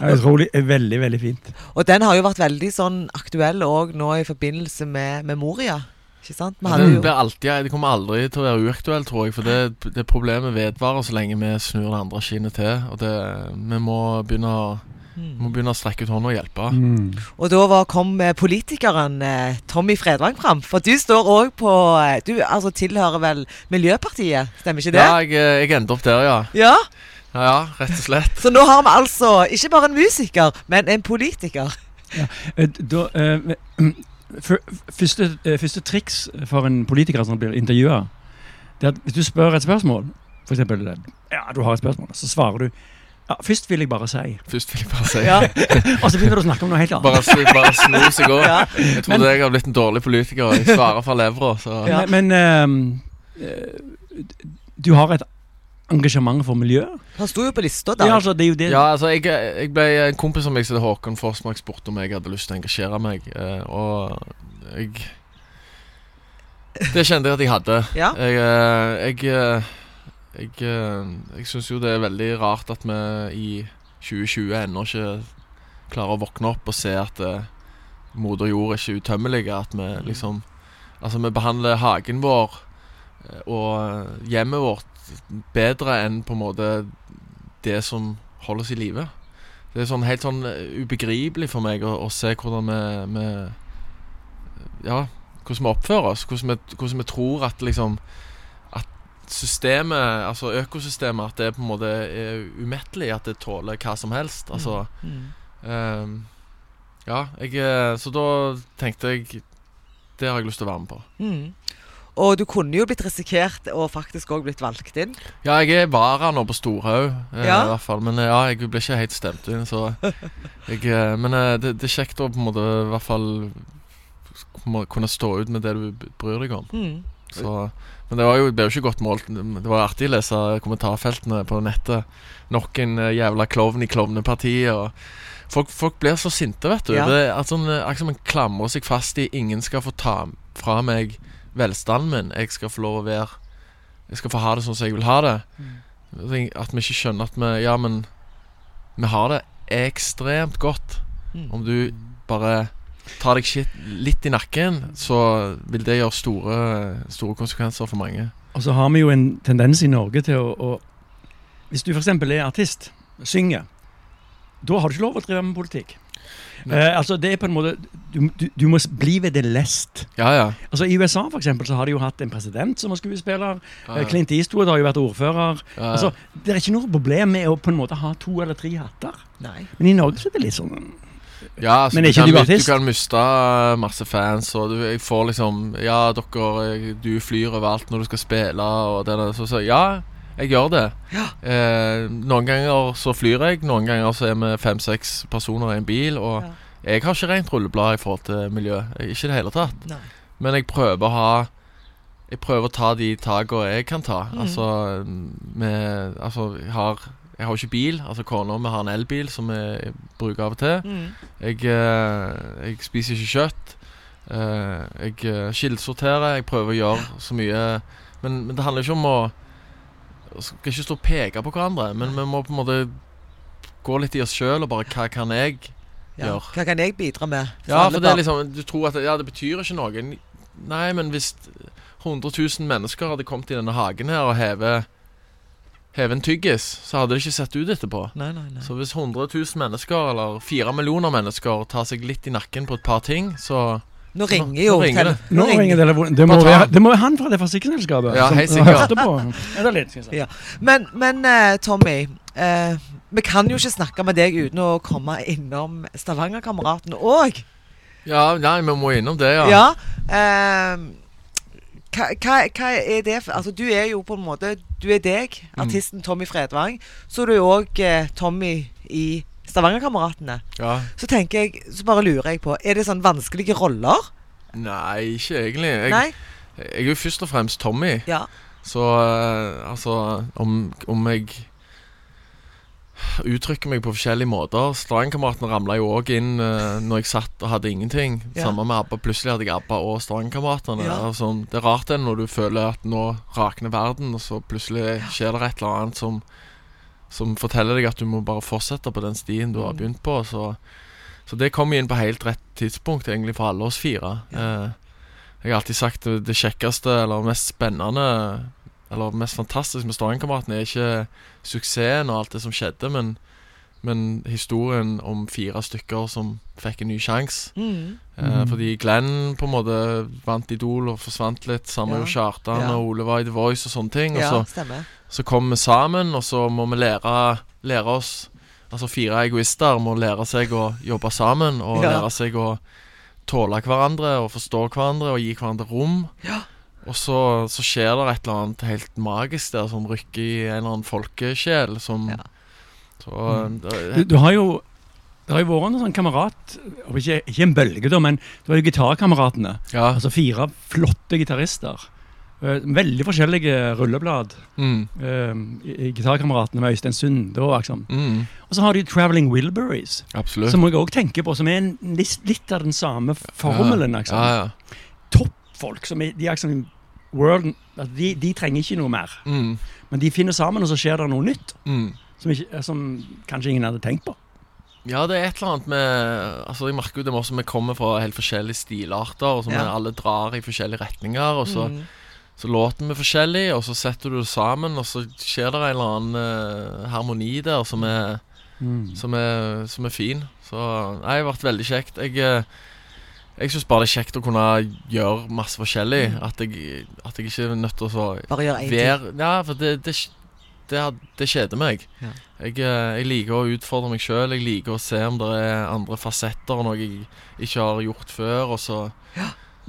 Ja, utrolig. Veldig, veldig fint. Og den har jo vært veldig sånn aktuell òg nå i forbindelse med, med Moria. Ikke sant? Ja, Det, blir alltid, det kommer aldri til å være uaktuelt, tror jeg. For det, det problemet vedvarer så lenge vi snur det andre skinnet til. Og det, vi må begynne, å- må mm. begynne å strekke ut hånda og hjelpe. Mm. Og da var, kom eh, politikeren eh, Tommy Fredvang fram. For du står òg på eh, Du altså tilhører vel Miljøpartiet, stemmer ikke det? Ja, jeg, jeg endte opp der, ja. ja? ja. Ja, rett og slett. Så nå har vi altså ikke bare en musiker, men en politiker. Ja, Da, eh, første, eh, første triks for en politiker som blir intervjua, det er at hvis du spør et spørsmål, f.eks. Ja, du har et spørsmål, så svarer du ja, Først vil jeg bare si Først vil jeg bare si Ja. Og så begynner du å snakke om noe helt annet. Bare, bare sno seg òg. Ja. Jeg trodde jeg hadde blitt en dårlig politiker. Jeg svarer fra levra, Ja. Men, men eh, du har et engasjement for miljø? Han sto jo på lista da. Ja, altså, det er jo det. Ja, altså jeg, jeg ble En kompis av meg som het Håkon Forsmark spurte om jeg hadde lyst til å engasjere meg, eh, og jeg Det kjente jeg at jeg hadde. Ja. Jeg eh, Jeg, jeg, eh, jeg syns jo det er veldig rart at vi i 2020 ennå ikke klarer å våkne opp og se at eh, moder jord er ikke utømmelig. At vi liksom Altså, vi behandler hagen vår eh, og hjemmet vårt bedre enn på en måte det som holder oss i live. Det er sånn helt sånn ubegripelig for meg å, å se hvordan vi, vi Ja, hvordan vi oppfører oss. Hvordan vi, hvordan vi tror at liksom systemet, altså økosystemet, at det på en måte er umettelig. At det tåler hva som helst. Altså Mm. um, Ja, jeg eh, Så da tenkte jeg Det har jeg lyst til å være med på. Mm. Og du kunne jo blitt risikert og faktisk òg blitt valgt inn. Ja, jeg er vara nå på Storhaug, eh, Ja. i hvert fall. Men eh, ja, jeg ble ikke helt stemt inn, så <laughs> jeg, Men det, det er kjekt å på en måte i hvert fall kunne stå ut med det du bryr deg om. Mm. Så, men det var jo, det ble jo ikke godt målt. Det var artig å lese kommentarfeltene på nettet. Nok en eh, jævla klovn i klovnepartiet. Folk, folk blir så sinte, vet du. Ja. Det er sånn, akkurat som en klamrer seg fast i 'ingen skal få ta fra meg velstanden min'. Jeg skal få lov å være Jeg skal få ha det sånn som jeg vil ha det. At vi ikke skjønner at vi Ja, men vi har det ekstremt godt. Mm. Om du bare tar deg shit litt i nakken, så vil det gjøre store, store konsekvenser for mange. Og så har vi jo en tendens i Norge til å, å Hvis du f.eks. er artist, synger, da har du ikke lov å drive med politikk. Eh, altså det er på en måte Du, du, du må bli ved det lest. Ja, ja. Altså I USA for eksempel, så har de jo hatt en president som var skuespiller. ja, Eh, ja. Clint Eastwood har jo vært ordfører. Ja, ja. Altså, Det er ikke noe problem med å på en måte ha to eller tre hatter. Nei. Men i Norge så er det litt sånn Ja, altså, Men er ikke kan, du artist? Du kan miste uh, masse fans, og du, jeg får liksom Ja, dere eh, Du flyr overalt når du skal spille, og det der. Så, så ja, jeg gjør det. Eh, noen ganger så flyr jeg, noen ganger så er vi fem-seks personer i en bil, og Ja. jeg har ikke rent rulleblad i forhold til miljø. Ikke i det hele tatt. Nei. Men jeg prøver å ha Jeg prøver å ta de takene jeg kan ta. Mm. Altså med Altså, har Jeg har jo ikke bil. Altså Kona mi har en elbil som vi bruker av og til. Mm. Jeg, eh, jeg spiser ikke kjøtt. Eh, jeg eh, kildesorterer. Jeg prøver å gjøre så mye Men, men det handler ikke om å skal ikke stå og peke på hverandre, men vi må på en måte gå litt i oss sjøl og bare Hva kan jeg Ja. gjøre? Hva kan jeg bidra med? ja, for det er liksom Du tror at ja, det betyr ikke noe. Nei, men hvis 100 000 mennesker hadde kommet i denne hagen her og hevet Hevet en tyggis, så hadde det ikke sett ut etterpå. Nei, nei, nei. Så hvis 100 000 mennesker, eller 4 millioner mennesker, tar seg litt i nakken på et par ting, så Nå ringer jo nå ringer det. Nå ringer det, det, må være, det må være han fra det forsikringsselskapet Ja, som hørte på. <laughs> Litt. Ja. Men, men uh, Tommy, Uh, Vi kan jo ikke snakke med deg uten å komme innom Stavangerkameratene òg. Ja, nei, vi må innom det, ja. Ja. eh, hva, hva, hva er det for Altså, du er jo på en måte Du er deg, Mm. artisten Tommy Fredvang. Så er du òg eh, Tommy i Stavangerkameratene. ja. Så tenker jeg, så bare lurer jeg på Er det sånn vanskelige roller? Nei, ikke egentlig. Jeg, Nei? jeg er jo først og fremst Tommy. Ja. Så uh, altså Om, om jeg uttrykker meg på forskjellige måter Strandkameratene ramla jo òg inn uh, når jeg satt og hadde ingenting. Ja. Samme med ABBA. Plutselig hadde jeg ABBA og Strandkameratene. Ja. Altså, det er rart det når du føler at nå rakner verden, og så plutselig skjer det et eller annet som Som forteller deg at du må bare fortsette på den stien du har Mm. begynt på. Så, så det kom inn på helt rett tidspunkt, egentlig, for alle oss fire. Eh, jeg har alltid sagt det, det kjekkeste eller mest spennende Eller mest fantastisk med Stavangerkameratene er ikke suksessen og alt det som skjedde, men, men historien om fire stykker som fikk en ny sjanse. Mm. Eh, Mhm. Fordi Glenn på en måte vant Idol og forsvant litt. Samme Ja. jo Kjartan Ja. og Ole var i The Voice og sånne ting. Ja, så, så kom vi sammen, og så må vi lære, lære oss Altså fire egoister må lære seg å jobbe sammen, og Ja. lære seg å tåle hverandre og forstå hverandre og gi hverandre rom. Ja. Og så, så skjer det et eller annet helt magisk der som rykker i en eller annen folkesjel som Ja. Så Mm. det- Du, du har jo det har jo vært en sånn kamerat ikke, ikke en bølge, da, men du har jo Gitarkameratene. Ja. Altså fire flotte gitarister. Eh, veldig forskjellige rulleblad. Mm, eh, i Gitarkameratene med Øystein Sunde og liksom. mm, Og så har de Traveling Wilburys, absolutt. som jeg òg tenker på, som er en, litt, litt av den samme formelen. Liksom. Ja, ja. Toppfolk som er, de er liksom world, altså, de, de trenger ikke noe mer. Mm, Men de finner sammen, og så skjer det noe nytt. mm. Som, ikke, som kanskje ingen hadde tenkt på. Ja, det er et eller annet med Altså, jeg merker jo det med oss som vi kommer fra helt forskjellige stilarter, og som Ja. vi alle drar i forskjellige retninger, og så, Mm. så låter vi forskjellig, og så setter du det sammen, og så skjer det en eller annen uh, harmoni der som er, som er, som er fin. Så nei, det har vært veldig kjekt. Jeg, eh, jeg syns bare det er kjekt å kunne gjøre masse forskjellig. Mm. At, jeg, at jeg ikke er nødt til å så Bare gjøre én ting. Ja, for det, det, det, det kjeder meg. Ja. Jeg, eh, jeg liker å utfordre meg sjøl. Jeg liker å se om det er andre fasetter og noe jeg ikke har gjort før. Og så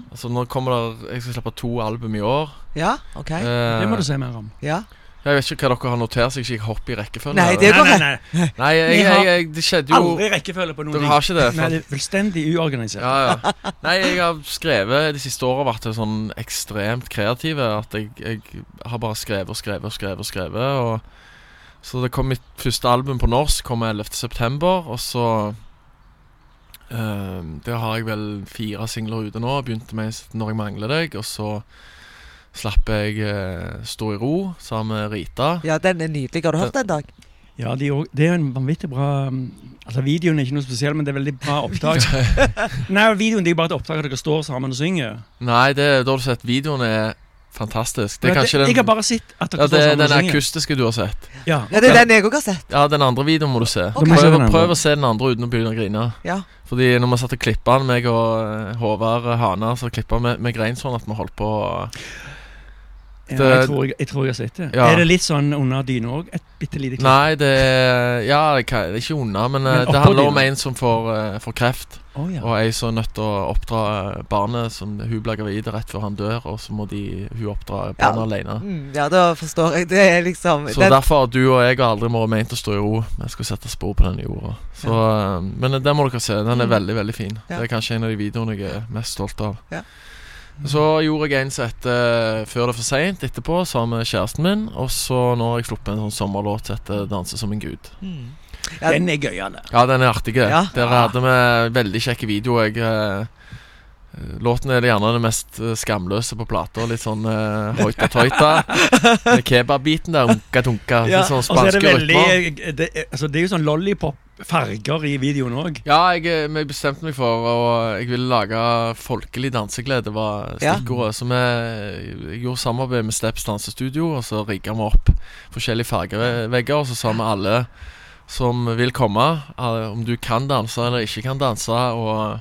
Altså Nå kommer det Jeg skal slippe to album i år. Ja, OK. Eh, Det må du si mer om. Ja. Jeg vet ikke hva dere har notert, så jeg ikke hopper i rekkefølge. Nei, det går nei, nei, nei. Nei, jeg, jeg, jeg, det skjedde jo Aldri rekkefølge på noen Dere har ikke det? Nei, For, det er fullstendig uorganisert. ja, ja. Nei, jeg har skrevet de siste åra vært sånn ekstremt kreative. At jeg, jeg har bare skrevet og skrevet og skrevet. og skrevet og Så det kom mitt første album på norsk Kom 11.9., og så eh, Der har jeg vel fire singler ute nå. Begynte med 'Når jeg mangler deg', og så slapp jeg eh, 'Stå i ro' sammen med Rita. ja, den er nydelig. Har du hørt den, Dag? Ja, de, det er jo en vanvittig bra um, Altså, Videoen er ikke noe spesiell, men det er veldig bra opptak. <laughs> <laughs> Nei, videoen det er bare et opptak av dere står sammen og synger. Nei, det, da har du sett videoen er fantastisk. Det er Men den, Jeg har bare sett at dere ja, står det er sammen og den akustiske du har sett. Ja, Ja, det er den jeg òg har sett. Ja, den andre videoen må du se. Ok. må jeg se Prøv, prøv å se den andre uten å begynne å grine. Ja. Fordi når vi satt og klippa den, meg og eh, Håvard Hana, så klippa vi Vi grein sånn at vi holdt på å- ja jeg, tror jeg, jeg tror jeg har sett det. Ja. Er det litt sånn under dyna òg? Et bitte lite klipp? Nei, det er Ja, det er ikke unna, men, eh, Men det handler om en som får, uh, får kreft. Oh, ja. Og ei som er nødt til å oppdra eh, barnet som hun blir gravid rett før han dør, og så må de, hun oppdra Ja. barnet alene. Mm, ja, da forstår jeg. Det er liksom Så den, derfor har du og jeg har aldri vært ment å stå i ro. Vi skal sette spor på denne jorda. Så, uh, Men den må dere se. Den er Mm. veldig, veldig fin. Ja. Det er kanskje en av de videoene jeg er mest stolt av. Ja. Så gjorde jeg en som heter 'Før det er for seint' etterpå, sammen med kjæresten min. Og så nå har jeg sluppet en sånn sommerlåt som heter 'Danse som en gud'. mm. Ja. Den er gøyale. Ja, den er artig. Ja. Der hadde vi veldig kjekke videoer. Jeg eh, Låten er gjerne den mest eh, skamløse på plata. Litt sånn uh, hoita-toita. Med Kebab-biten der. Unka-tunka. Ja, sånn Og så er det spanske rytmer. det, altså, det er jo sånn lollipop-farger i videoen òg. Ja, jeg, jeg, bestemte meg for Og jeg ville lage folkelig danseglede, var Ja. Så vi gjorde samarbeid med Steps dansestudio, og så rigga vi opp forskjellige fargevegger, og så sa vi alle som vil komme, eh, om du kan danse eller ikke kan danse, og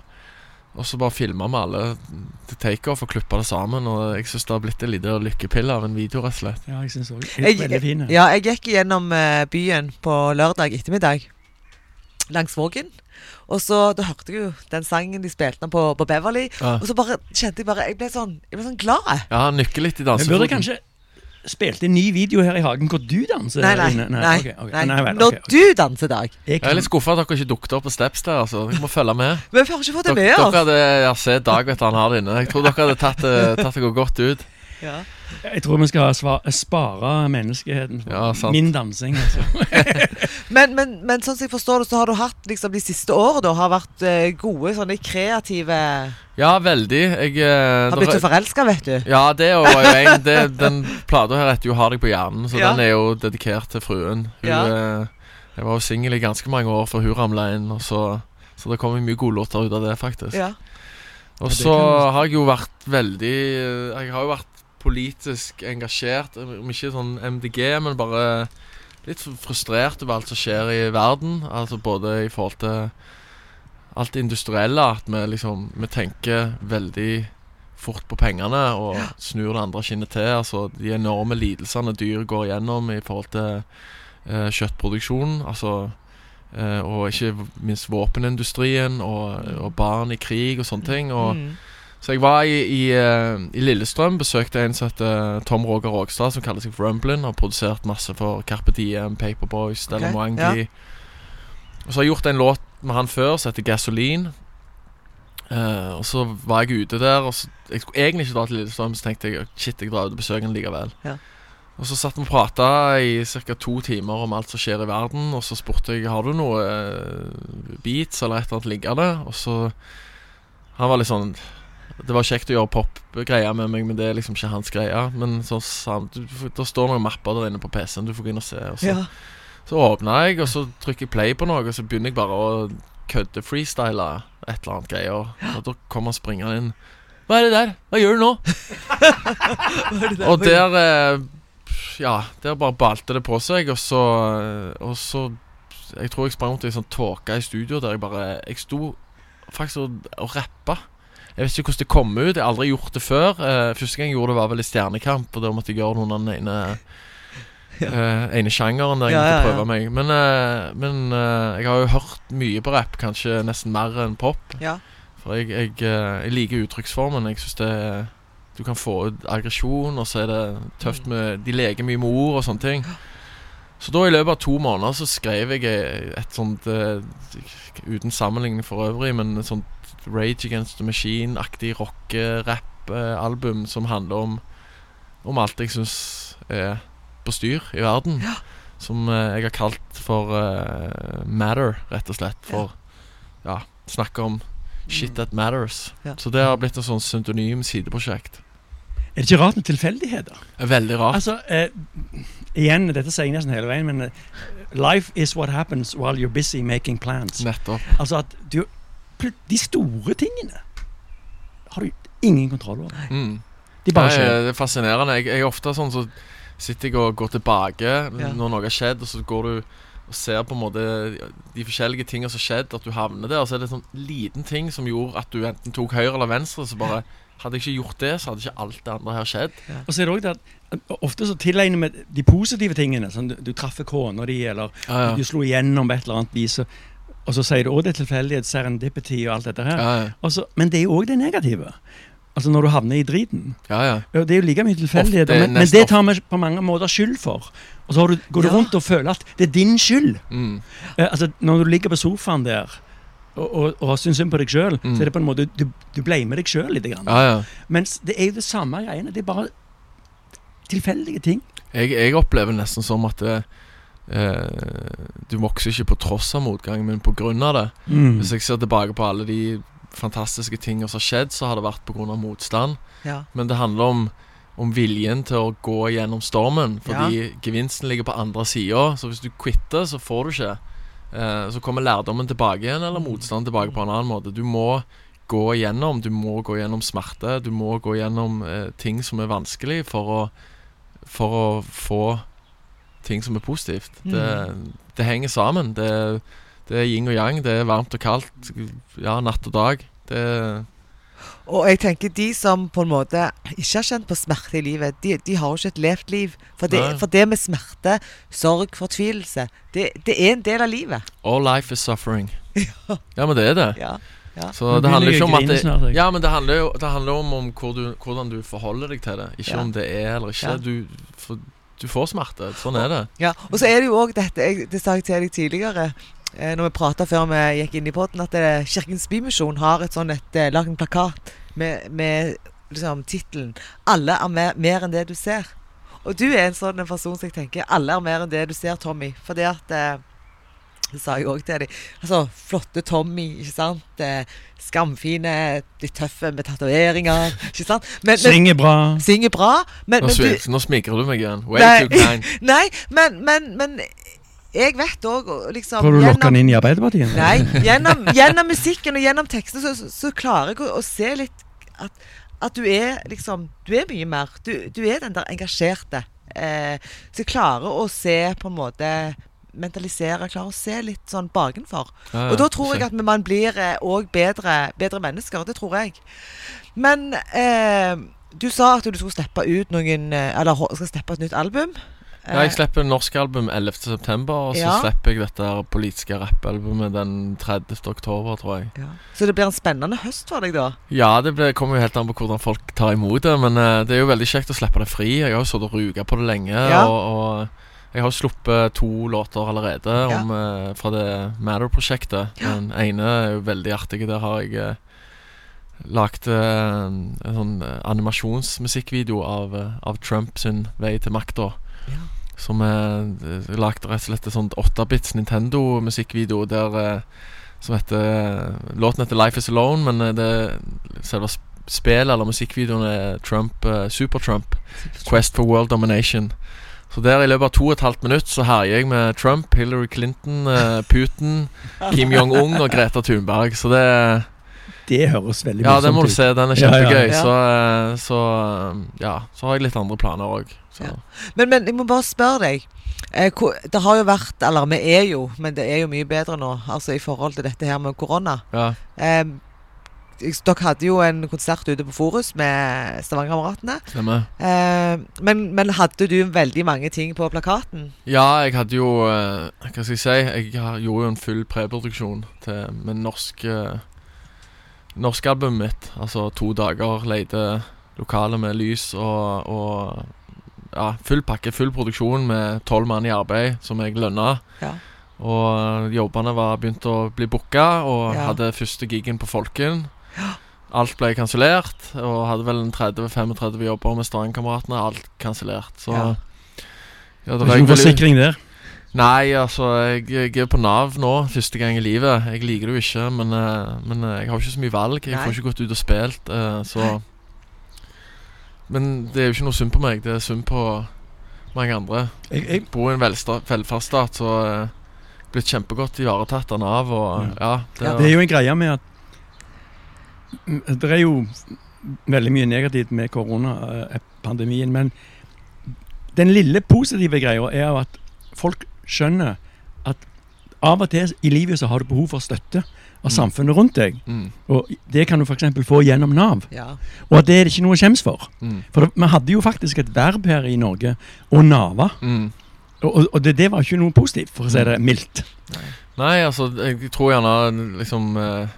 Og så bare filma vi alle til takeoff og klippa det sammen. Og jeg syns det har blitt en liten lykkepille av en video, rett og slett. Ja, jeg synes også. Jeg- Ja, jeg gikk gjennom eh, byen på lørdag ettermiddag. Langs Vågen. Og så da hørte jeg jo den sangen de spilte på, på Beverly. Ja, Og så bare kjente jeg bare Jeg ble sånn, jeg ble sånn glad. ja Nykke litt i Vi burde dansefoten. kanskje spilt en ny video her i hagen hvor du danser. Nei, nei. nei, nei, okay, okay. nei. Nei vel, Når okay, ok. du danser, Dag. Jeg Jeg er litt skuffa at dere ikke dukket opp på Steps der. altså Dere må følge med. Men vi har ikke fått det med med dere hadde ja, se Dag vet han har det inne. Jeg tror dere hadde tatt, det- tatt det godt ut. Ja. Jeg tror vi skal spare menneskeheten for Ja, sant. min dansing. Altså. <laughs> Men, men, men sånn som jeg forstår det, så har du hatt liksom de siste årene da, har vært eh, gode sånne kreative Ja, veldig. Jeg har blitt så forelska, vet du. Ja, det var jo en det, Den plata her heter jo 'Har deg på hjernen', så Ja. den er jo dedikert til fruen. Hun, Ja. eh, jeg var jo singel i ganske mange år før hun ramla inn, og så, så det kom mye gode låter ut av det, faktisk. Ja. Og så har jeg jo vært veldig Jeg har jo vært politisk engasjert. Om ikke sånn MDG, men bare litt frustrert over alt som skjer i verden. Altså både i forhold til alt det industrielle, at vi liksom Vi tenker veldig fort på pengene og snur det andre kinnet til. Altså de enorme lidelsene dyr går igjennom i forhold til eh, kjøttproduksjon. Altså eh, Og ikke minst våpenindustrien og, og barn i krig og sånne ting. Og Mm. Så jeg var i, i, eh, i Lillestrøm, besøkte en som heter Tom Roger Rågstad, som kaller seg for Rumblin. Har produsert masse for Carpe Diem, Paperboys, Stella okay, Mwangi. ja. Og så har jeg gjort en låt med han før som heter Gasoline. Uh, og så var jeg ute der, og så, jeg skulle egentlig ikke dra til Lillestrøm, så tenkte jeg shit, jeg drar ut og besøker den likevel. Ja. Og så satt vi og prata i ca. to timer om alt som skjer i verden, og så spurte jeg har du noe eh, beats eller et eller annet liggende. Og så Han var litt sånn Det var kjekt å gjøre pop-greier med meg, men det er liksom ikke hans greie. Men så du, Det står noen mapper der inne på PC-en, du får gå inn og se. Og så, Ja. så åpna jeg, og så trykker jeg play på noe, og så begynner jeg bare å kødde freestyle et eller annet greier. Og da kommer han springende inn. Hva er det der? Hva gjør du nå? <laughs> og der eh, Ja, der bare balte det på seg, og så eh, Og så Jeg tror jeg sprang rundt i sånn tåke i studio der jeg bare Jeg sto faktisk og, og rappa. Jeg vet ikke hvordan det kom ut. Jeg har aldri gjort det før. Uh, første gang jeg gjorde det, var vel i Stjernekamp, og da måtte jeg gjøre noen av den ene eh, ene sjangeren der jeg Ja, måtte ja, ja. prøve meg. Men, uh, men jeg har jo hørt mye på rapp, kanskje nesten mer enn pop. Ja. For jeg, jeg, jeg liker uttrykksformen. Jeg synes det Du kan få ut aggresjon, og så er det tøft med De leker mye med ord og sånne ting. Så da i løpet av to måneder så skrev jeg eh, et sånt uh, Uten sammenligning for øvrig, men et sånt Rage Against the Machine-aktig rock-rapp-album som handler om Om alt jeg syns er på styr i verden. Som uh, jeg har kalt for uh, Matter, rett og slett. For ja, snakke om shit that matters. Ja. Så det har blitt et sånn syntonym sideprosjekt. Er det ikke rart med tilfeldigheter? Er Veldig rart. Altså, eh, igjen, dette sier jeg nesten hele veien, men eh, life is what happens while you're busy making plans. Nettopp. Altså at du De store tingene har du ingen kontroll over. Mm. De bare skjer. det er fascinerende. Jeg, jeg er ofte sånn så sitter jeg og går tilbake Ja. når noe har skjedd, og så går du og ser på en måte de forskjellige tingene som har skjedd, at du havner der. Og så er det en sånn liten ting som gjorde at du enten tok høyre eller venstre. Så bare Hadde jeg ikke gjort det, så hadde ikke alt det andre her skjedd. Og så er det også det at eh, ofte så tilegner vi de positive tingene. Sånn du, du traff kona di, eller Ja, ja. du slo igjennom på et eller annet vis. Og, og så sier du òg det er tilfeldighet, serendipity' og alt dette her. Ja, ja. Og men det er jo òg det negative. Altså når du havner i driten. ja, ja. Ja, Det er jo like mye tilfeldighet, men, men det tar vi på mange måter skyld for. Og så har du, går du Ja. rundt og føler at det er din skyld. Mm. Eh, altså Når du ligger på sofaen der og, og, og syns synd på deg sjøl, Mm. så er det på en måte du, du blamer deg sjøl litt. Grann. ja, ja. Mens det er jo det samme greiene. Det er bare tilfeldige ting. Jeg, jeg opplever nesten som at det, eh, du vokser ikke på tross av motgang, men på grunn av det. Mm. Hvis jeg ser tilbake på alle de fantastiske tingene som har skjedd, så har det vært pga. motstand. Ja. Men det handler om, om viljen til å gå gjennom stormen. Fordi gevinsten ligger på andre sida. Så hvis du quitter, så får du ikke. Eh, så kommer lærdommen tilbake igjen, eller motstanden tilbake på en annen måte. Du må gå gjennom, Du må gå gjennom smerte. Du må gå gjennom eh, ting som er vanskelig, for å, for å få ting som er positivt. Det, det henger sammen. Det, det er yin og yang. Det er varmt og kaldt. Ja, natt og dag. Det Det Og jeg tenker de som på en måte ikke har kjent på smerte i livet, de, de har jo ikke et levt liv. For det, for det med smerte, sorg, fortvilelse, det, det er en del av livet. All life is suffering. <laughs> Ja, men det er det. Ja. Så det handler ikke om at det. Ja, men det handler jo det handler om, om hvor du, hvordan du forholder deg til det. Ikke Ja. om det er eller ikke. Ja. Du, for, du får smerte. Sånn er det. Ja, og så er det jo òg dette jeg, Det sa jeg til deg tidligere, eh, når vi prata før vi gikk inn i poden, at eh, Kirkens Bymisjon har et sånn et, eh, lagd en plakat med, med liksom tittelen 'Alle er mer, mer enn det du ser'. Og du er en sånn en person som jeg tenker 'Alle er mer enn det du ser', Tommy. Fordi at eh, Det sa jeg òg til dem. Altså, flotte Tommy, ikke sant. Eh, skamfine, litt tøffe med tatoveringer, ikke sant. Men, men, Synger bra. synger bra. Men, Nå, men du, nå smigrer du meg igjen. Way Nei. too kind. <laughs> Nei, men, men, men jeg vet òg liksom Prøver du å lokke han inn i Arbeiderpartiet? Nei, gjennom, gjennom musikken og gjennom tekstene så, så, så klarer jeg å, å se litt at, at du er liksom Du er mye mer. Du, du er den der engasjerte. Eh, så jeg klarer å se på en måte Mentalisere, klarer å se litt sånn bakenfor. Ja, Og da tror jeg at man blir òg bedre, bedre mennesker. Det tror jeg. Men eh, du sa at du skulle steppe ut noen eh, Eller skal steppe et nytt album. Ja, jeg slipper norsk album 11.9., og så Ja. slipper jeg dette politiske rappalbumet den 30. oktober, tror jeg. Ja. Så det blir en spennende høst for deg, da? Ja, det ble, kommer jo helt an på hvordan folk tar imot det, men uh, det er jo veldig kjekt å slippe det fri. Jeg har jo sittet og ruga på det lenge, Ja. og, og jeg har jo sluppet to låter allerede om, uh, fra det Matter-prosjektet. Den ene er jo veldig artig. Der har jeg uh, eh, en sånn animasjonsmusikkvideo av, av Trumps vei til makta. Ja. Som er uh, lagd rett og slett en sånn 8-bits Nintendo-musikkvideo der eh, som heter Låten heter Life Is Alone, men eh, det selve sp- spillet eller musikkvideoen er Trump, uh, Super-Trump. Quest for World Domination. Så der i løpet av to og et halvt minutt så herjer jeg med Trump, Hillary Clinton, eh, Putin, <laughs> Kim Jong-un og Greta Thunberg. Så det Det høres veldig Ja, det må du se. Den er kjempegøy. ja. Ja. Så, eh, så eh, ja. Så har jeg litt andre planer òg. Ja. Men, men jeg må bare spørre deg. Eh, det har jo vært Eller vi er jo, men det er jo mye bedre nå, altså i forhold til dette her med korona. Ja. Eh, dere hadde jo en konsert ute på Forus med Stavangerkameratene. Eh, men, men hadde du veldig mange ting på plakaten? Ja, jeg hadde jo eh, Hva skal jeg si? Jeg gjorde jo en full preproduksjon til med norsk uh, Norskalbumet mitt. Altså to dager leide lokale med lys og, og Ja, full pakke, full produksjon med tolv mann i arbeid, som jeg lønna. Ja. Og jobbene var begynt å bli booka, og Ja. hadde første gigen på Folken. Alt ble kansellert, og hadde vel en 30-35 jobber med Stavanger-kameratene. Alt kansellert. Så Ja. ja, Det var ikke noen forsikring der. Nei, altså, jeg, jeg er på Nav nå, første gang i livet. Jeg liker det jo ikke, men, eh, men eh, jeg har ikke så mye valg. Jeg Nei. får ikke gått ut og spilt, eh, så Men det er jo ikke noe synd på meg. Det er synd på mange andre. Jeg, jeg, Jeg bor i en velferdsstat, så eh, blitt kjempegodt ivaretatt av Nav, og ja, det, Ja, det er jo en greie med at Det er jo veldig mye negativt med koronapandemien, men den lille positive greia er jo at folk skjønner at av og til i livet så har du behov for støtte av Mm. samfunnet rundt deg. mm, Og det kan du f.eks. få gjennom Nav. Ja. Og at det er det ikke noe å skjemmes for. mm, For vi hadde jo faktisk et verb her i Norge å nave. mm. Og, og, det, det var ikke noe positivt, for å si det mildt. Nei, altså, jeg tror gjerne liksom eh,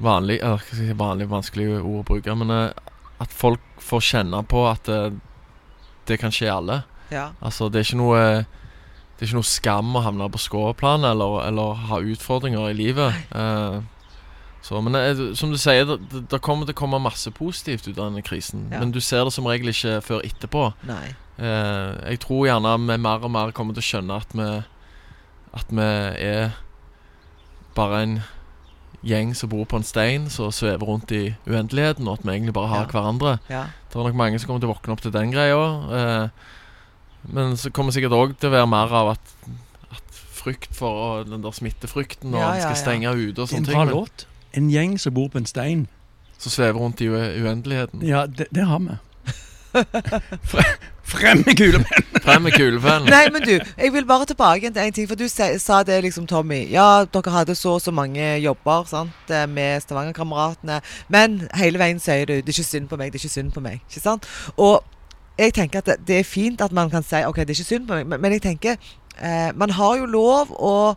Vanlig Eller skal jeg si, vanlig, vanskelig ord å bruke, men eh, at folk får kjenne på at eh, det kan skje alle. ja. Altså, det er ikke noe Det er ikke noe skam å havne på skråplanet eller, eller ha utfordringer i livet. Eh, så, men eh, som du sier, det, det, kommer til å komme masse positivt ut av denne krisen. Ja. Men du ser det som regel ikke før etterpå. Eh, jeg tror gjerne vi mer og mer kommer til å skjønne at vi At vi er bare en gjeng som bor på en stein, som svever rundt i uendeligheten, og at vi egentlig bare har Ja. hverandre. Ja. Det er nok mange som kommer til å våkne opp til den greia. Eh, men så kommer sikkert òg til å være mer av at, at frykt for den der smittefrykten, og Ja, ja, ja, skal stenge ute og sånne ting. ting. bra låt. En gjeng som bor på en stein. som svever rundt i ue- uendeligheten. Ja, det, det har vi. <laughs> Frem med kulepennen! Frem med kulepennen. Nei, men du, jeg vil bare tilbake til en ting. For du sa, sa det liksom, Tommy. Ja, dere hadde så og så mange jobber sant, eh, med Stavanger-kameratene. Men hele veien sier du 'det er ikke synd på meg', det er ikke synd på meg. Ikke sant? Og jeg tenker at det, det er fint at man kan si 'OK, det er ikke synd på meg', men, men jeg tenker eh, Man har jo lov å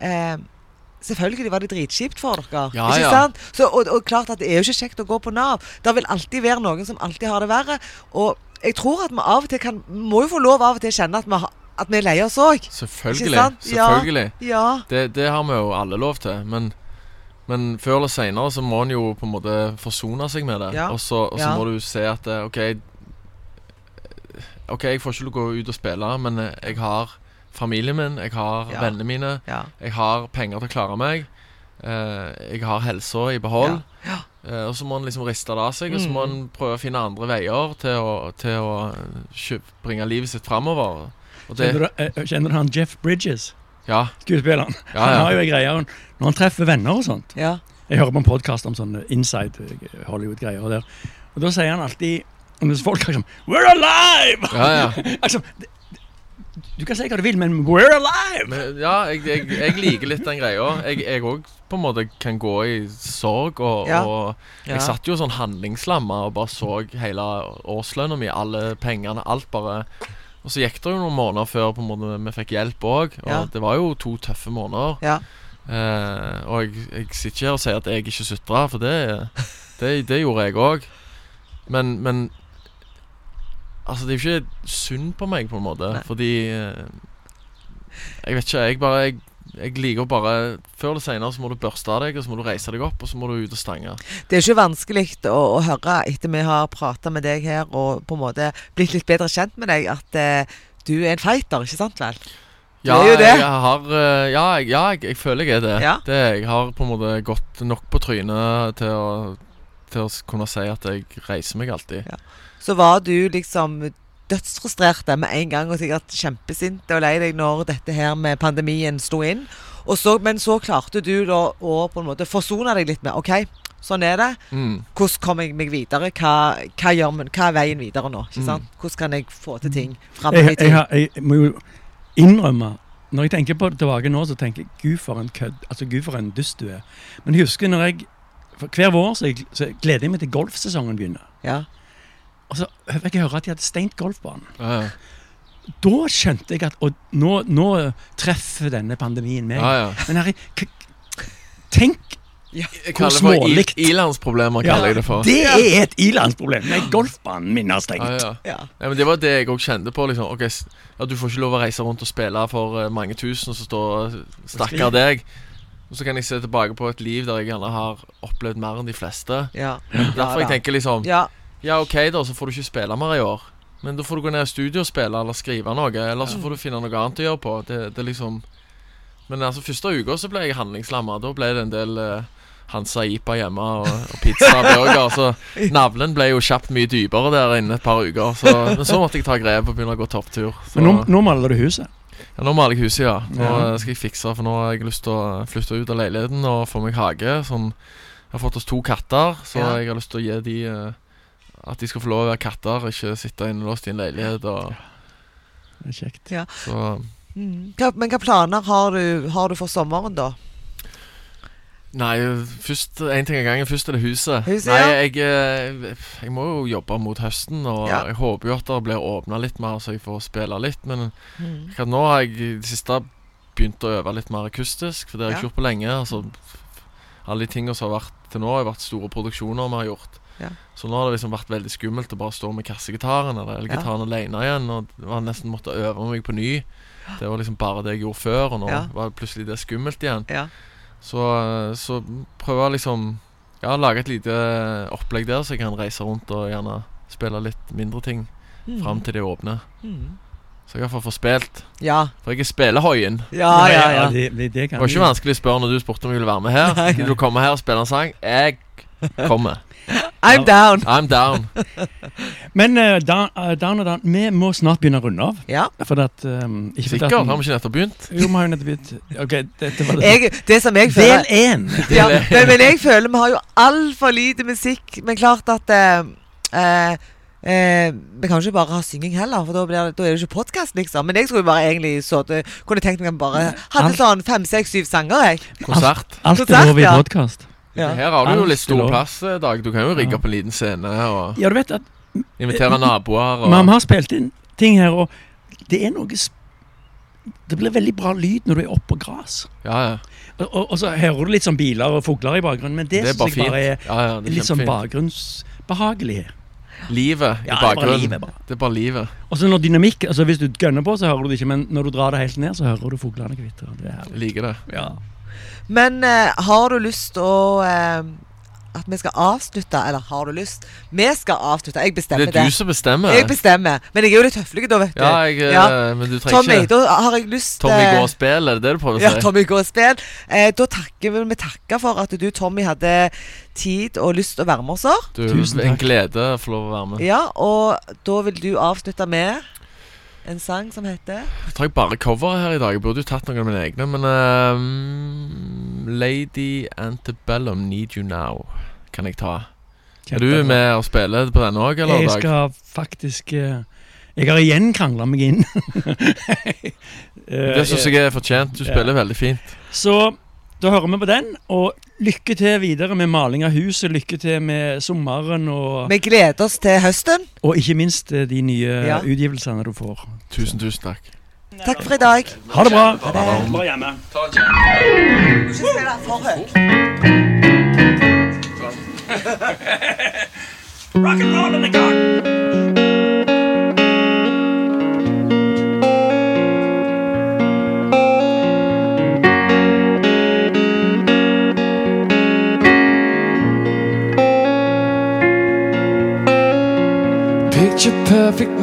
eh, Selvfølgelig var det dritkjipt for dere. Ja, ikke ja. sant? Så, og, og klart at det er jo ikke kjekt å gå på Nav. Det vil alltid være noen som alltid har det verre. Og jeg tror at vi av og til kan Må jo få lov av og til å kjenne at vi, at vi er lei oss òg. Selvfølgelig. Selvfølgelig. Ja. Det, det har vi jo alle lov til. Men, men før eller seinere så må en jo på en måte forsone seg med det. Ja. Og så, og så må du se at eh, OK OK, jeg får ikke lov å gå ut og spille, men eh, jeg har familien min, jeg har Ja. vennene mine, ja. jeg har penger til å klare meg. eh, jeg har helsa i behold. Ja. Eh, og så må en liksom riste det av seg, og så må Mm. en prøve å finne andre veier til å, til å eh, bringe livet sitt framover. Kjenner du, eh, kjenner du han Jeff Bridges, Ja, skuespilleren? ja, Han har jo en greie når han treffer venner og sånt. ja. Jeg hører på en podkast om sånne inside Hollywood-greier. og. Og Da sier han alltid om folk folk liksom We're alive! ja, ja. <laughs> altså, du kan si hva du vil, men we're alive! Men, ja, jeg, jeg, jeg liker litt den greia. Jeg òg på en måte kan gå i sorg. Og, Ja. og Ja. jeg satt jo sånn handlingslamma og bare så hele årslønna mi, alle pengene, alt bare Og så gikk det jo noen måneder før på en måte vi fikk hjelp òg. Og Ja. det var jo to tøffe måneder. ja. Eh, og jeg, jeg sitter ikke her og sier at jeg ikke sutra, for det, det, det gjorde jeg òg. Men, men Altså, det er jo ikke synd på meg, på en måte. Nei. Fordi eh, Jeg vet ikke. Jeg bare jeg, jeg liker bare Før eller senere så må du børste av deg, og så må du reise deg opp, og så må du ut og stange. Det er ikke vanskelig å, å høre etter vi har prata med deg her og på en måte blitt litt bedre kjent med deg, at eh, du er en fighter, ikke sant vel? Ja, jeg har eh, Ja, jeg, ja jeg, jeg føler jeg er det. Ja. det. Jeg har på en måte gått nok på trynet til å Til å kunne si at jeg reiser meg alltid. Så var du liksom dødsfrustrert med en gang og sikkert kjempesint og lei deg når dette her med pandemien sto inn. Og så, men så klarte du da å på en måte forsone deg litt med OK, sånn er det. Mm. Hvordan kommer jeg meg videre? Hva, hva, gjør, man- hva er veien videre nå? Ikke Mm. sant? Hvordan kan jeg få til ting framover i Jeg, jeg, jeg må jo innrømme Når jeg tenker på det tilbake nå, så tenker jeg Gud for en kødd. Altså Gud for en dust du er. Men jeg husker når jeg for Hver vår så, så gleder jeg meg til golfsesongen begynner. Ja. Og så fikk jeg høre at de hadde stengt golfbanen. Ja, ja. Da skjønte jeg at og nå, nå treffer denne pandemien meg. ja, ja. Men Harry, k- tenk Hvor smålig. I-landsproblemer kaller jeg det for. Det er et ilandsproblem. Nei, golfbanen min har stengt. Ja, ja. ja. Men Det var det jeg òg kjente på. liksom Ok, s- ja, Du får ikke lov å reise rundt og spille for eh, mange tusen, og så står stakkar deg. Og så kan jeg se tilbake på et liv der jeg gjerne har opplevd mer enn de fleste. Ja. Derfor jeg tenker liksom ja. Ja, ok, da, så får du ikke spille mer i år. Men da får du gå ned i studio og spille eller skrive noe. Eller så får du finne noe annet å gjøre på. Det, det liksom Men altså første uka så ble jeg handlingslamma. Da ble det en del uh, Hansa Ipa hjemme og, og pizza og burger. Så <laughs> navlen ble jo kjapt mye dypere der inne et par uker. Så, men så måtte jeg ta grep og begynne å gå topptur. Men nå, nå maler du huset. ja, nå maler jeg huset, ja. Nå Ja. eh, skal jeg fikse, for nå har jeg lyst til å flytte ut av leiligheten og få meg hage. Sånn, jeg har fått oss to katter, så Ja. jeg har lyst til å gi de eh, At de skal få lov å være katter, ikke sitte innelåst i en leilighet. Og, Det er kjekt. Ja. så Mm. Hva, men hva planer har du, har du for sommeren, da? Nei, først en ting av gangen. Først er det huset. Huset, Nei, ja. jeg, eh, jeg må jo jobbe mot høsten, og Ja. jeg håper jo at det blir åpna litt mer, så jeg får spille litt. Men Mm. nå har jeg i det siste begynt å øve litt mer akustisk, for det har jeg Ja. ikke gjort på lenge. Altså, alle de tingene som har vært til nå, har vært store produksjoner vi har gjort. Ja. Så nå har det liksom vært veldig skummelt å bare stå med kassegitaren eller Ja. elgitaren alene igjen. Og jeg har nesten måtte øve meg på ny. Det var liksom bare det jeg gjorde før, og nå Ja. var plutselig det skummelt igjen. Ja. Så, så prøver jeg liksom Ja, lage et lite opplegg der, så jeg kan reise rundt og gjerne spille litt mindre ting Mm. fram til det åpner. Mm. Så jeg iallfall får spilt. Ja. For jeg er spillehoien. Ja, ja, ja. Det, det, det Det var ikke vanskelig å spørre når du spurte om jeg ville være med her. <laughs> Nei. Du komme her og spille en sang? Jeg kommer. I'm down. I'm down. <laughs> Men uh, down, uh, down og down, vi må snart begynne å runde av. Ja. For at, um, ikke Sikker? at- Har vi ikke nettopp begynt? Jo, vi har jo nettopp begynt. Ok, dette var det. Jeg, det som jeg Del føler én! ja, men, men jeg føler vi har jo altfor lite musikk. Men klart at uh, eh, Eh, vi kan jo ikke bare ha synging heller, for da, blir da er det ikke podkast, liksom. Men jeg skulle jo bare egentlig sittet Kunne tenkt meg at bare hadde Alt- sånn fem, seks, syv sanger, jeg. Konsert. Alt alt Konsert, lov i ja. podkast. Ja. Her har du jo litt stor plass, eh, Dag. Du kan jo rigge opp en liten scene og Ja, du vet at invitere naboer. vi har spilt inn ting her, og det er noe Det blir veldig bra lyd når du er oppå gras. ja, ja. Og, og, og så hører du litt sånn biler og fugler i bakgrunnen, men det, Det er bare jeg fint. bare er Ja, ja, det er litt sånn bakgrunnsbehagelig. Livet i Ja, det bakgrunnen. Det er bare livet. Og så når dynamikk altså Hvis du gønner på, så hører du det ikke, men når du drar det helt ned, så hører du fuglene kvitre. Det er Jeg herlig. liker det. Ja. Men eh, har du lyst å eh, At vi skal avslutte? Eller har du lyst? Vi skal avslutte. Jeg bestemmer Det Det er det. du som bestemmer. Jeg bestemmer. Men jeg er jo litt høflig da, vet du. Ja, jeg, eh, Ja. men du trenger Tommy, ikke da har jeg lyst Tommy går og spiller, er det det du prøver å si? Ja. Tommy går og spiller. Eh, da takker vil vi takke for at du, Tommy, hadde tid og lyst til å være med oss. her. Du, Tusen en glede å få lov å være med. Ja, og da vil du avslutte med en sang som heter Jeg tar jeg bare cover her i dag. Jeg burde jo tatt noen av mine egne, men um, Lady Antebellum, Need You Now, kan jeg ta. Er du med og spiller på den òg, eller? Jeg Dag? skal faktisk eh, Jeg har igjen krangla meg inn. <laughs> Det syns jeg er fortjent. Du Ja. spiller veldig fint. Så da hører vi på den, og lykke til videre med maling av huset. Lykke til med sommeren, og, Vi gleder oss til høsten. og ikke minst eh, de nye Ja. utgivelsene du får. Tusen, tusen takk. Takk for i dag. Ha det bra. Ha det. Bare hjemme. Spille for høyt. Rock and roll in the garden.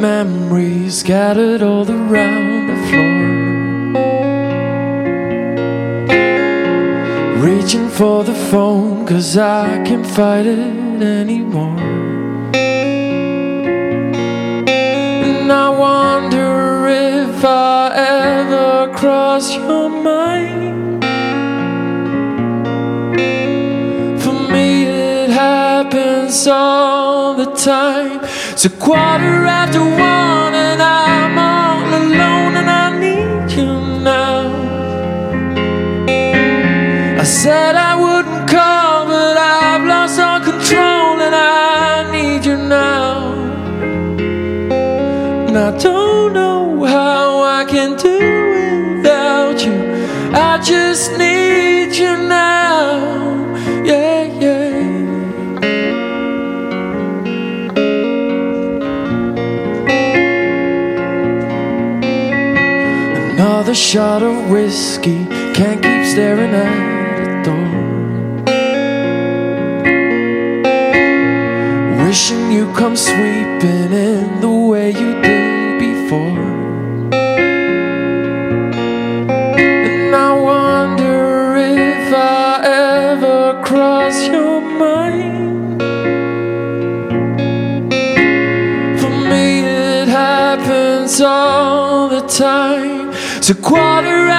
Memories scattered all around the floor. Reaching for the phone, cause I can't fight it anymore. And I wonder if I ever cross your mind. For me, it happens all the time. It's a quarter after one, Another shot of whiskey, can't keep staring at the door. Wishing you come sweeping in the way you did before. And I wonder if I ever cross your mind. For me, it happens all the time. A quarter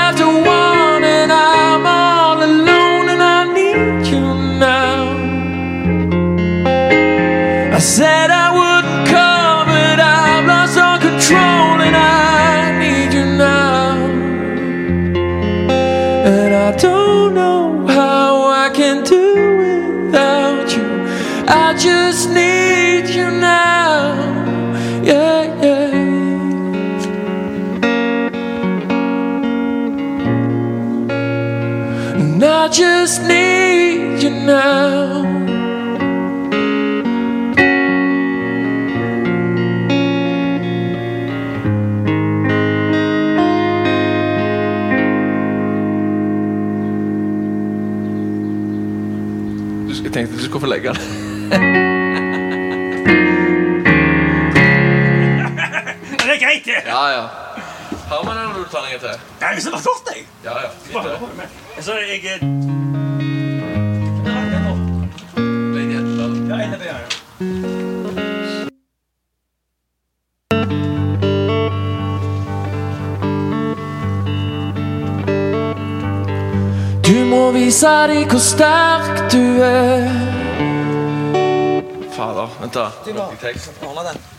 Den til? Det er liksom godt, jeg. Ja, ja. Bare hør det. Altså, jeg eh, Ja, Antebellum. Ja, jeg leverer, ja. Du må vise dem hvor sterk du er. Fader, fader. Vent, da.